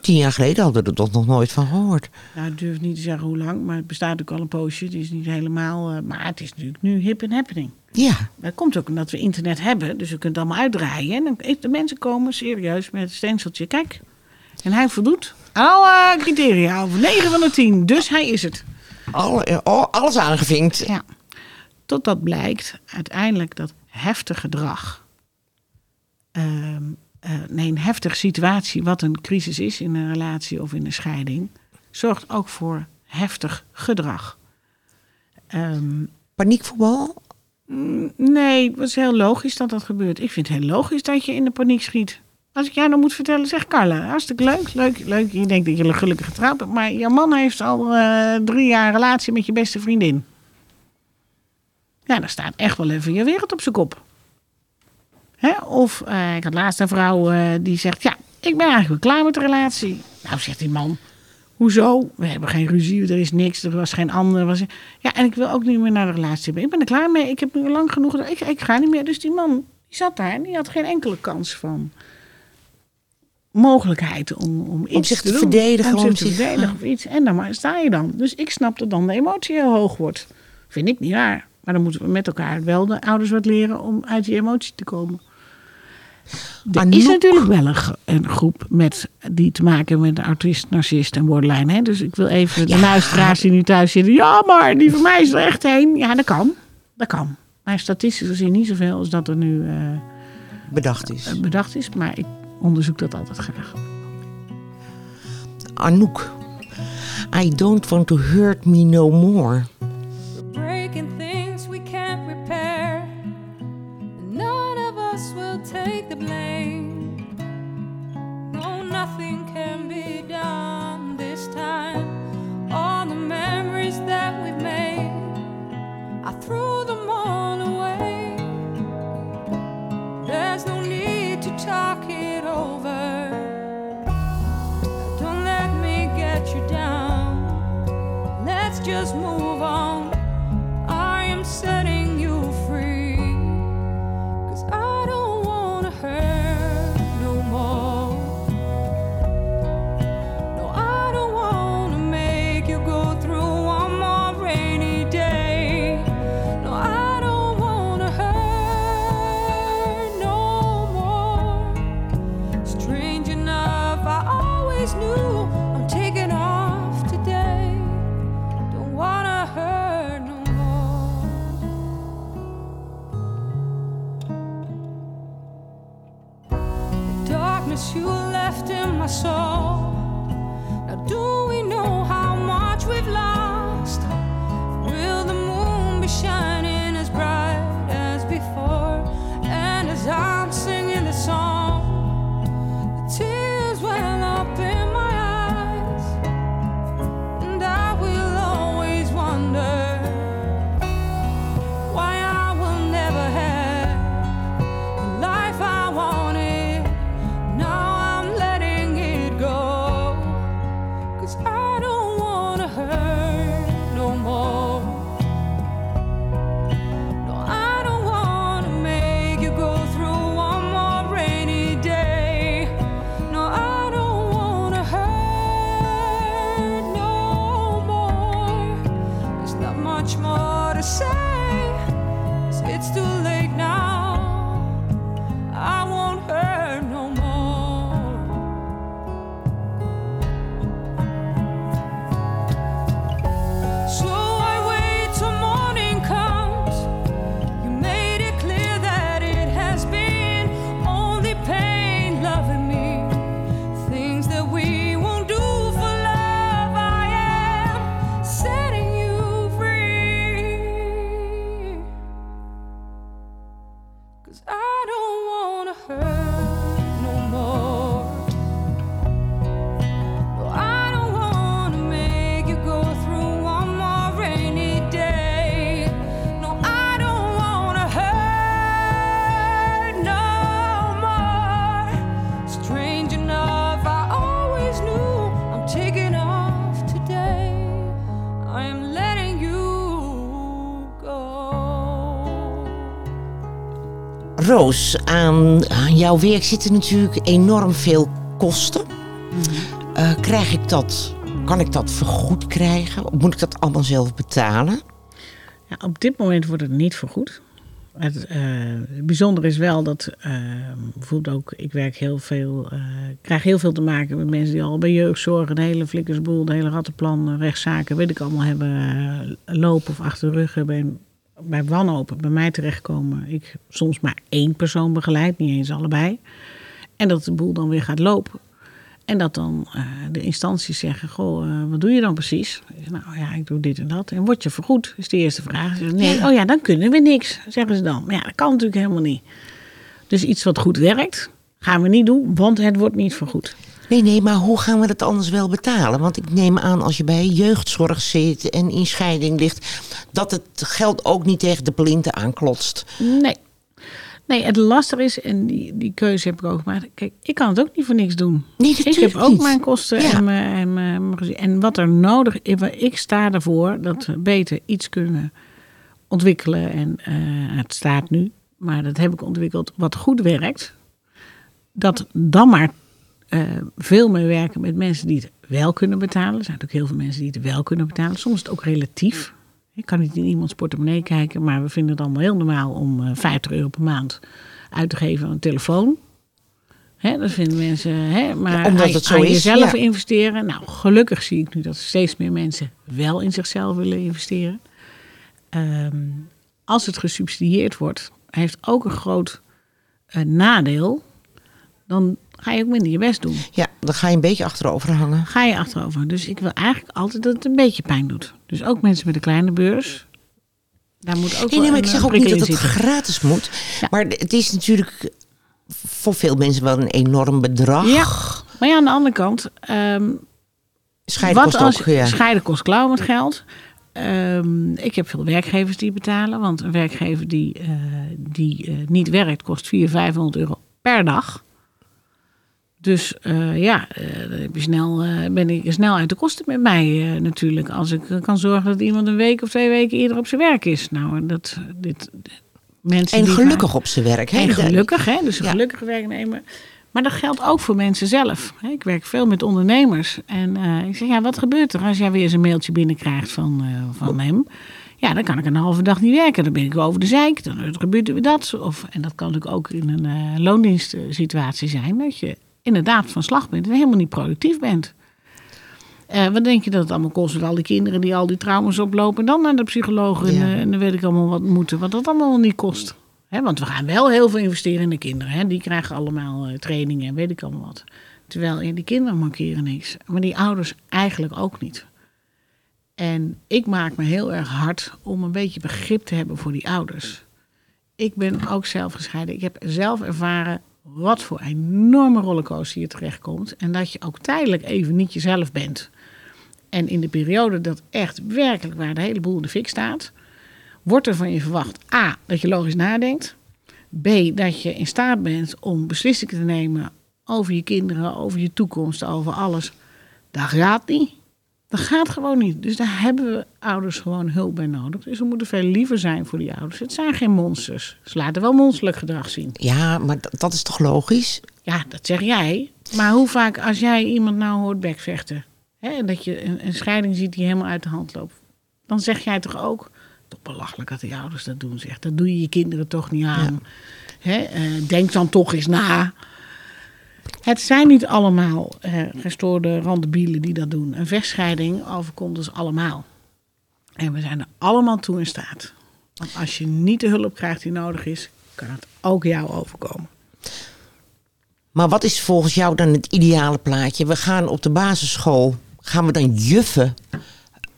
tien jaar geleden hadden we er toch nog nooit van gehoord. Nou, ik durf niet te zeggen hoe lang, maar het bestaat ook al een poosje. Het is niet helemaal, uh, maar het is natuurlijk nu hip en happening. Ja. Dat komt ook omdat we internet hebben, dus we kunnen het allemaal uitdraaien. En dan, de mensen komen serieus met het stenseltje. Kijk, en hij voldoet alle criteria, over 9 van de 10. Dus hij is het. Alle, eh, alles aangevinkt. Ja. Totdat blijkt uiteindelijk dat heftig gedrag... Ehm, uh, nee, een heftige situatie, wat een crisis is in een relatie of in een scheiding, zorgt ook voor heftig gedrag. Um, Paniekvoetbal? Mm, nee, het is heel logisch dat dat gebeurt. Ik vind het heel logisch dat je in de paniek schiet. Als ik jou dan moet vertellen, zeg Carla, hartstikke leuk, leuk, leuk. Je denkt dat je gelukkig getrouwd bent, maar je man heeft al uh, drie jaar relatie met je beste vriendin. Ja, dan staat echt wel even je wereld op zijn kop. Hè? Of uh, ik had laatst een vrouw uh, die zegt: Ja, ik ben eigenlijk klaar met de relatie. Nou, zegt die man: Hoezo? We hebben geen ruzie, er is niks, er was geen ander. Was... Ja, en ik wil ook niet meer naar de relatie. Ik ben er klaar mee, ik heb nu lang genoeg. Ik, ik ga niet meer. Dus die man die zat daar en die had geen enkele kans van mogelijkheid om, om iets om zich te, te verdedigen. Om, zich te verdedigen of iets. En dan maar sta je dan. Dus ik snap dat dan de emotie heel hoog wordt. Vind ik niet waar. Maar dan moeten we met elkaar wel de ouders wat leren om uit die emotie te komen. Er is natuurlijk wel een, een, groep met, die te maken met autist, narcist en borderline. Hè? Dus ik wil even de luisteraars die nu thuis zitten. Ja, maar die van mij is er echt heen. Ja, dat kan. Dat kan. Maar statistisch gezien niet zoveel als dat er nu uh, bedacht is. Uh, bedacht is. Maar ik onderzoek dat altijd graag. Anouk, I don't want to hurt me no more. Roos, aan, aan jouw werk zitten natuurlijk enorm veel kosten. Eh, krijg ik dat, kan ik dat vergoed krijgen? Moet ik dat allemaal zelf betalen? Ja, op dit moment wordt het niet vergoed. Het eh, bijzondere is wel dat bijvoorbeeld ook, ik werk heel veel, eh, krijg heel veel te maken met mensen die al bij jeugdzorg de hele flikkersboel, de hele rattenplan, rechtszaken, weet ik allemaal hebben lopen of achter de rug hebben. En bij wanhopen bij mij terechtkomen. Ik soms maar één persoon begeleid, niet eens allebei. En dat de boel dan weer gaat lopen. En dat dan eh, de instanties zeggen: Goh, eh, wat doe je dan precies? Zeg, nou ja, ik doe dit en dat. En word je vergoed? Is de eerste vraag. Ze zeggen, nee, oh ja, dan kunnen we niks, zeggen ze dan. Maar ja, dat kan natuurlijk helemaal niet. Dus iets wat goed werkt, gaan we niet doen, want het wordt niet vergoed. Nee, nee, maar hoe gaan we dat anders wel betalen? Want ik neem aan als je bij jeugdzorg zit en in scheiding ligt, dat het geld ook niet tegen de plinten aanklotst. Nee. Nee, het lastig is, en die, die keuze heb ik ook gemaakt. Kijk, ik kan het ook niet voor niks doen. Nee, Ik heb ook niet. mijn kosten Ja. en, mijn, en, mijn, en wat er nodig is. Ik sta ervoor dat we beter iets kunnen ontwikkelen. En eh, het staat nu, maar dat heb ik ontwikkeld wat goed werkt. Dat dan maar eh, veel meer werken met mensen die het wel kunnen betalen. Er zijn natuurlijk heel veel mensen die het wel kunnen betalen. Soms is het ook relatief. Ik kan niet in iemands portemonnee kijken, maar we vinden het allemaal heel normaal om eh, 50 euro per maand uit te geven aan een telefoon. Hè, dat vinden mensen, hè, maar omdat aan- het zo aan is, jezelf ja. investeren. Nou, gelukkig zie ik nu dat steeds meer mensen wel in zichzelf willen investeren. Ehm, als het gesubsidieerd wordt, heeft ook een groot eh, nadeel. Dan ga je ook minder je best doen. Ja, dan ga je een beetje achterover hangen. Ga je achterover. Dus ik wil eigenlijk altijd dat het een beetje pijn doet. Dus ook mensen met een kleine beurs. Daar moet ook Nee, wel nee, maar ik eh, zeg ook niet dat het gratis moet. Ja. Maar het is natuurlijk voor veel mensen wel een enorm bedrag. Ja, maar ja, aan de andere kant. ehm, Scheiden wat kost als ook, ja. scheiden kost klauw met geld. Ehm, ik heb veel werkgevers die betalen. Want een werkgever die, eh, die eh, niet werkt kost 400, 500 euro per dag. Dus eh, ja, je snel, eh, ben ik snel uit de kosten met mij natuurlijk. Als ik kan zorgen dat iemand een week of twee weken eerder op zijn werk is. Nou, dat, dit, mensen En die gelukkig op zijn werk. Hè? en gelukkig, hè? dus een Ja. gelukkige werknemer. Maar dat geldt ook voor mensen zelf. Ik werk veel met ondernemers. En ik zeg, ja, wat gebeurt er als jij weer eens een mailtje binnenkrijgt van, van hem? Ja, dan kan ik een halve dag niet werken. Dan ben ik over de zeik. Dan gebeurt er weer dat. Of, en dat kan natuurlijk ook in een loondienstsituatie zijn. Dat je inderdaad van slag bent en helemaal niet productief bent. Eh, wat denk je dat het allemaal kost met al die kinderen die al die trauma's oplopen... en dan naar de psycholoog en, Ja. eh, en dan weet ik allemaal wat moeten. Wat dat allemaal niet kost. Hè, want we gaan wel heel veel investeren in de kinderen. Hè. Die krijgen allemaal eh, trainingen en weet ik allemaal wat. Terwijl die kinderen mankeren niks. Maar die ouders eigenlijk ook niet. En ik maak me heel erg hard om een beetje begrip te hebben voor die ouders. Ik ben ook zelf gescheiden. Ik heb zelf ervaren wat voor enorme rollercoaster je terechtkomt. En dat je ook tijdelijk even niet jezelf bent. En in de periode dat echt werkelijk waar de hele boel in de fik staat... wordt er van je verwacht A, dat je logisch nadenkt. B, dat je in staat bent om beslissingen te nemen over je kinderen, over je toekomst, over alles. Dat gaat niet. Dat gaat gewoon niet. Dus daar hebben we ouders gewoon hulp bij nodig. Dus we moeten veel liever zijn voor die ouders. Het zijn geen monsters. Ze laten wel monsterlijk gedrag zien. Ja, maar dat, is toch logisch? Ja, dat zeg jij. Maar hoe vaak als jij iemand nou hoort bekvechten... Hè, en dat je een, een scheiding ziet die helemaal uit de hand loopt... dan zeg jij toch ook... toch belachelijk dat die ouders dat doen, zeg. Dat doe je je kinderen toch niet aan. Hè, eh, denk dan toch eens na. Het zijn niet allemaal eh, gestoorde randebielen die dat doen. Een vechtscheiding overkomt dus allemaal. En we zijn er allemaal toe in staat. Want als je niet de hulp krijgt die nodig is... kan het ook jou overkomen. Maar wat is volgens jou dan het ideale plaatje? We gaan op de basisschool, gaan we dan juffen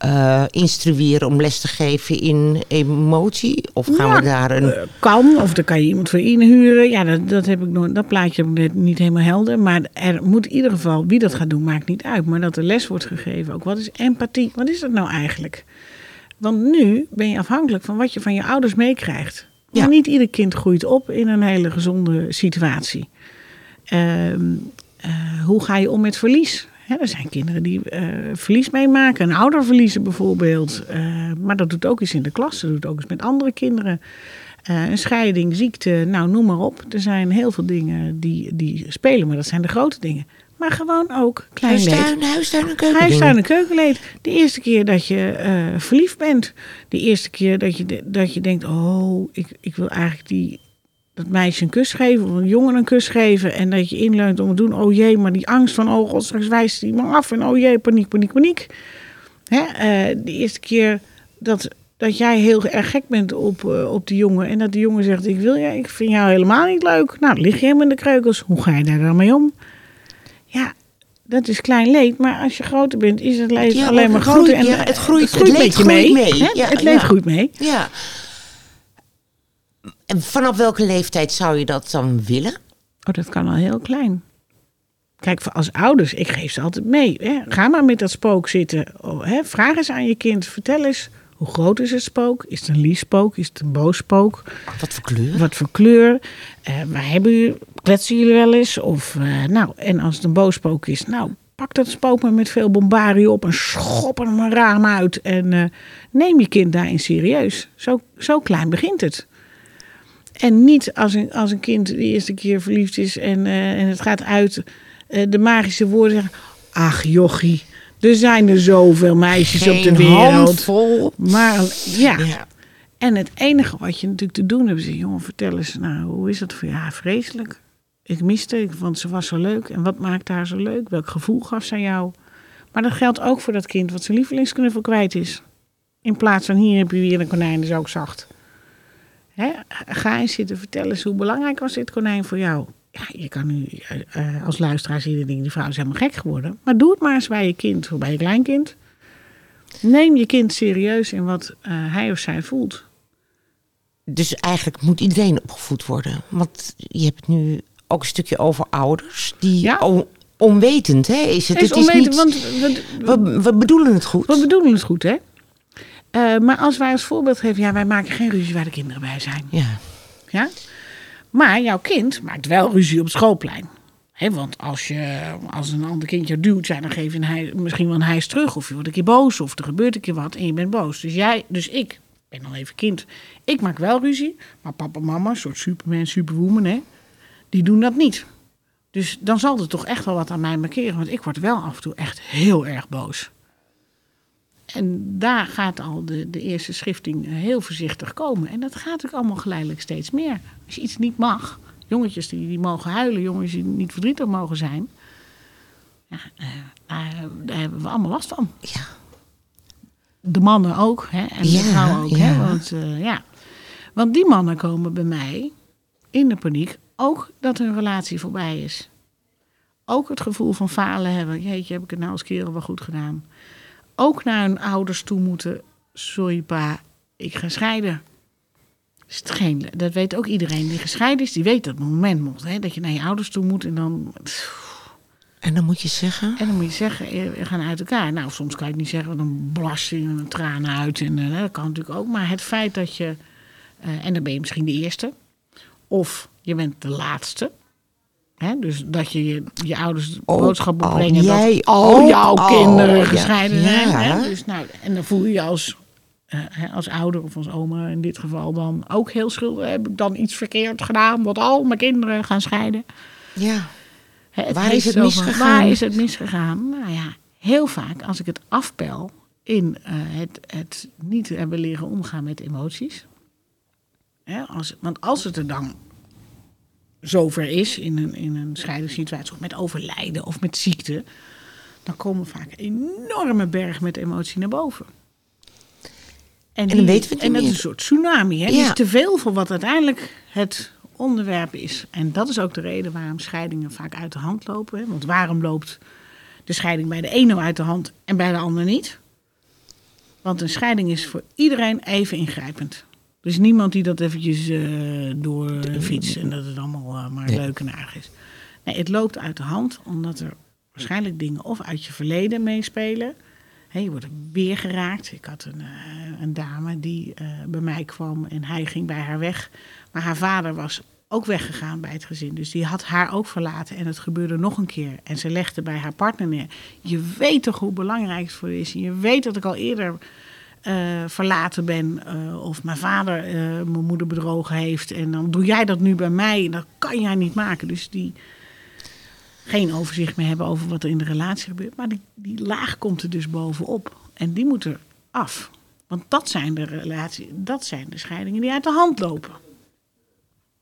eh, instrueren om les te geven in emotie? Of gaan Ja, we daar een... Eh, kan, of dan kan je iemand voor inhuren. Ja, dat, dat, heb ik nooit, dat plaatje heb ik net niet helemaal helder. Maar er moet in ieder geval, wie dat gaat doen, maakt niet uit. Maar dat er les wordt gegeven. Ook wat is empathie? Wat is dat nou eigenlijk? Want nu ben je afhankelijk van wat je van je ouders meekrijgt. Ja. Niet ieder kind groeit op in een hele gezonde situatie. Ehm, eh, hoe ga je om met verlies? Er zijn kinderen die eh, verlies meemaken, een ouder verliezen bijvoorbeeld. Eh, maar dat doet ook iets in de klas, dat doet ook iets met andere kinderen. Eh, een scheiding, ziekte, nou noem maar op. Er zijn heel veel dingen die, die spelen, maar dat zijn de grote dingen. Maar gewoon ook klein leed. Huistuin, en keuken. Huistuin en keukenleed. De eerste keer dat je verliefd bent. De eerste keer dat je, dat je denkt, oh, ik, ik wil eigenlijk die, dat meisje een kus geven. Of een jongen een kus geven. En dat je inleunt om het te doen. Oh jee, maar die angst van, oh god, straks wijst die man af. En oh jee, paniek, paniek, paniek. Hè? eh, de eerste keer dat, dat jij heel erg gek bent op, eh, op die jongen. En dat die jongen zegt, ik wil je, ik vind jou helemaal niet leuk. Nou, dan lig je hem in de kreukels. Hoe ga je daar dan mee om? Ja, dat is klein leed. Maar als je groter bent, is het leed Ja, alleen maar het groter. groeit- en ja, het groeit- het leed je groeit mee. mee. hè? Ja, het leed groeit mee. Ja. En vanaf welke leeftijd zou je dat dan willen? Oh, dat kan al heel klein. Kijk, als ouders, ik geef ze altijd mee. Hè. Ga maar met dat spook zitten. Oh, hè. Vraag eens aan je kind. Vertel eens, hoe groot is het spook? Is het een lief spook? Is het een boos spook? Wat voor kleur? Wat voor kleur? Eh, waar hebben jullie, kletsen jullie wel eens? Of, eh, nou, en als het een boos spook is, nou, pak dat spook maar met veel bombarie op en schop er een raam uit. En eh, neem je kind daarin serieus. Zo, zo klein begint het. En niet als een, als een kind de eerste keer verliefd is en, eh, en het gaat uit eh, de magische woorden zeggen. Ach jochie, er zijn er zoveel meisjes op de wereld. handvol. Maar ja, Ja. en het enige wat je natuurlijk te doen hebt, is: jongen, vertel eens, nou, hoe is dat voor jou? Ja, vreselijk. Ik miste, ik vond ze was zo leuk. En wat maakte haar zo leuk? Welk gevoel gaf ze aan jou? Maar dat geldt ook voor dat kind wat zijn lievelingsknuffel kwijt is. In plaats van hier heb je weer een konijn, dat is ook zacht. Hè? Ga eens zitten, vertel eens hoe belangrijk was dit konijn voor jou? Ja, je kan nu eh, als luisteraar zien denken, die vrouw is helemaal gek geworden. Maar doe het maar eens bij je kind of bij je kleinkind. Neem je kind serieus in wat eh, hij of zij voelt. Dus eigenlijk moet iedereen opgevoed worden. Want je hebt nu ook een stukje over ouders. Die Ja. on- onwetend, hè? Is het, Het is het is onwetend, niet, want we, we, we, we bedoelen het goed. we bedoelen het goed, hè? Eh, maar als wij als voorbeeld geven, ja, wij maken geen ruzie waar de kinderen bij zijn. Ja. Ja? Maar jouw kind maakt wel ruzie op het schoolplein. Hè, want als, je, als een ander kind jou duwt, ja, dan geef je hij, misschien wel een hijs terug. Of je wordt een keer boos, of er gebeurt een keer wat en je bent boos. Dus jij, dus ik ben al even kind. Ik maak wel ruzie, maar papa en mama, een soort superman, superwoman, hè, die doen dat niet. Dus dan zal er toch echt wel wat aan mij markeren. Want ik word wel af en toe echt heel erg boos. En daar gaat al de, de eerste schifting heel voorzichtig komen. En dat gaat ook allemaal geleidelijk steeds meer. Als je iets niet mag, jongetjes die, die mogen huilen, jongens die niet verdrietig mogen zijn. Ja, eh, daar, daar hebben we allemaal last van. Ja. De mannen ook, hè? en Ja, de vrouwen ook. ja. Hè? Want, eh, ja. Want die mannen komen bij mij in de paniek ook dat hun relatie voorbij is. Ook het gevoel van falen hebben. Jeetje, heb ik het nou als kerel wel goed gedaan. Ook naar hun ouders toe moeten. Sorry pa, ik ga scheiden. Is het geen, dat weet ook iedereen die gescheiden is. Die weet dat moment moet. Hè? Dat je naar je ouders toe moet en dan... En dan moet je zeggen... En dan moet je zeggen, eh, we gaan uit elkaar. Nou, soms kan je het niet zeggen, want dan blast je een tranen uit. En eh, dat kan natuurlijk ook. Maar het feit dat je... eh, en dan ben je misschien de eerste. Of je bent de laatste. Hè? Dus dat je je, je ouders de Oh, boodschap moet al brengen jij dat al jouw al, kinderen gescheiden zijn. Ja. Hè? Dus, nou, en dan voel je je als, eh, als ouder of als oma in dit geval dan ook heel schuldig. Heb ik dan iets verkeerd gedaan, want al mijn kinderen gaan scheiden. Ja. Waar is het over- misgegaan? Waar is het misgegaan? Nou ja, heel vaak als ik het afpel in eh, het, het niet hebben leren omgaan met emoties. Hè, als, want als het er dan zover is in een, in een scheidingssituatie, of met overlijden of met ziekte, dan komen vaak een enorme berg met emotie naar boven. En, dan weten we het En dat is een soort tsunami. Hè? Ja. is te veel voor wat uiteindelijk het onderwerp is. En dat is ook de reden waarom scheidingen vaak uit de hand lopen. Hè? Want waarom loopt de scheiding bij de ene uit de hand en bij de ander niet? Want een scheiding is voor iedereen even ingrijpend. Er is niemand die dat eventjes eh door fietst en dat het allemaal eh, maar Nee. leuk en aardig is. Nee, het loopt uit de hand omdat er waarschijnlijk dingen of uit je verleden meespelen. Hè, je wordt weer geraakt. Ik had een, eh, een dame die eh, bij mij kwam en hij ging bij haar weg. Maar haar vader was ook weggegaan bij het gezin. Dus die had haar ook verlaten en het gebeurde nog een keer. En ze legde bij haar partner neer. Je weet toch hoe belangrijk het voor je is. En je weet dat ik al eerder eh, verlaten ben. eh, of mijn vader eh, mijn moeder bedrogen heeft. En dan doe jij dat nu bij mij. Dat kan jij niet maken. Dus die geen overzicht meer hebben over wat er in de relatie gebeurt. Maar die, die laag komt er dus bovenop. En die moet er af. Want dat zijn de relatie, dat zijn de scheidingen die uit de hand lopen.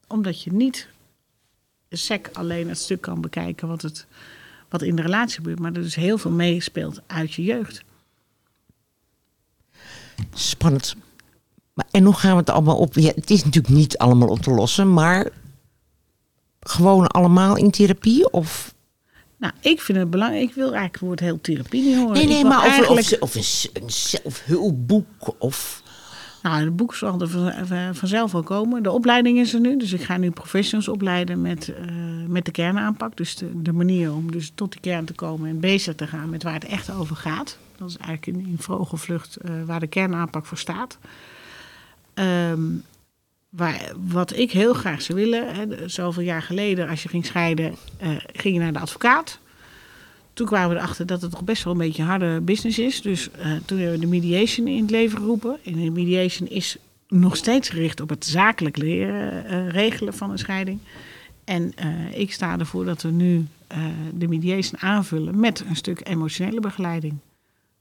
Omdat je niet sec alleen het stuk kan bekijken wat, het, wat in de relatie gebeurt. Maar er dus heel veel meespeelt uit je jeugd. Spannend. Maar, en hoe gaan we het allemaal op? Ja, het is natuurlijk niet allemaal op te lossen, maar gewoon allemaal in therapie? Of Nou, ik vind het belangrijk. Ik wil eigenlijk het woord heel therapie niet horen. nee, nee, maar of, eigenlijk- of, of een, een zelfhulpboek of Nou, het boek zal er van- van- vanzelf wel komen. De opleiding is er nu. Dus ik ga nu professionals opleiden met, eh, met de kernaanpak. Dus de, de manier om dus tot die kern te komen en bezig te gaan met waar het echt over gaat. Dat is eigenlijk in, in vogelvlucht eh, waar de kernaanpak voor staat. Ehm, waar, wat ik heel graag zou willen, hè, zoveel jaar geleden, als je ging scheiden, eh, ging je naar de advocaat. Toen kwamen we erachter dat het toch best wel een beetje een harde business is. Dus eh, toen hebben we de mediation in het leven geroepen. En de mediation is nog steeds gericht op het zakelijk leren, regelen van een scheiding. En ik sta ervoor dat we nu de mediation aanvullen met een stuk emotionele begeleiding.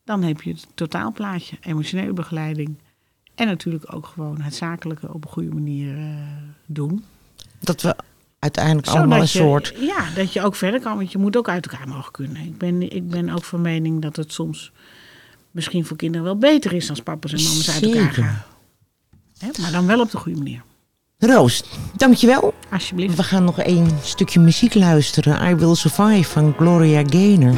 Dan heb je het totaalplaatje, emotionele begeleiding. En natuurlijk ook gewoon het zakelijke op een goede manier eh, doen. dat we uiteindelijk allemaal een je, soort. Ja, dat je ook verder kan, want je moet ook uit elkaar mogen kunnen. Ik ben, ik ben ook van mening dat het soms misschien voor kinderen wel beter is als papa's en mama's uit elkaar gaan. Hè, maar dan wel op de goede manier. Roos, dankjewel. Alsjeblieft. We gaan nog één stukje muziek luisteren. I Will Survive van Gloria Gaynor.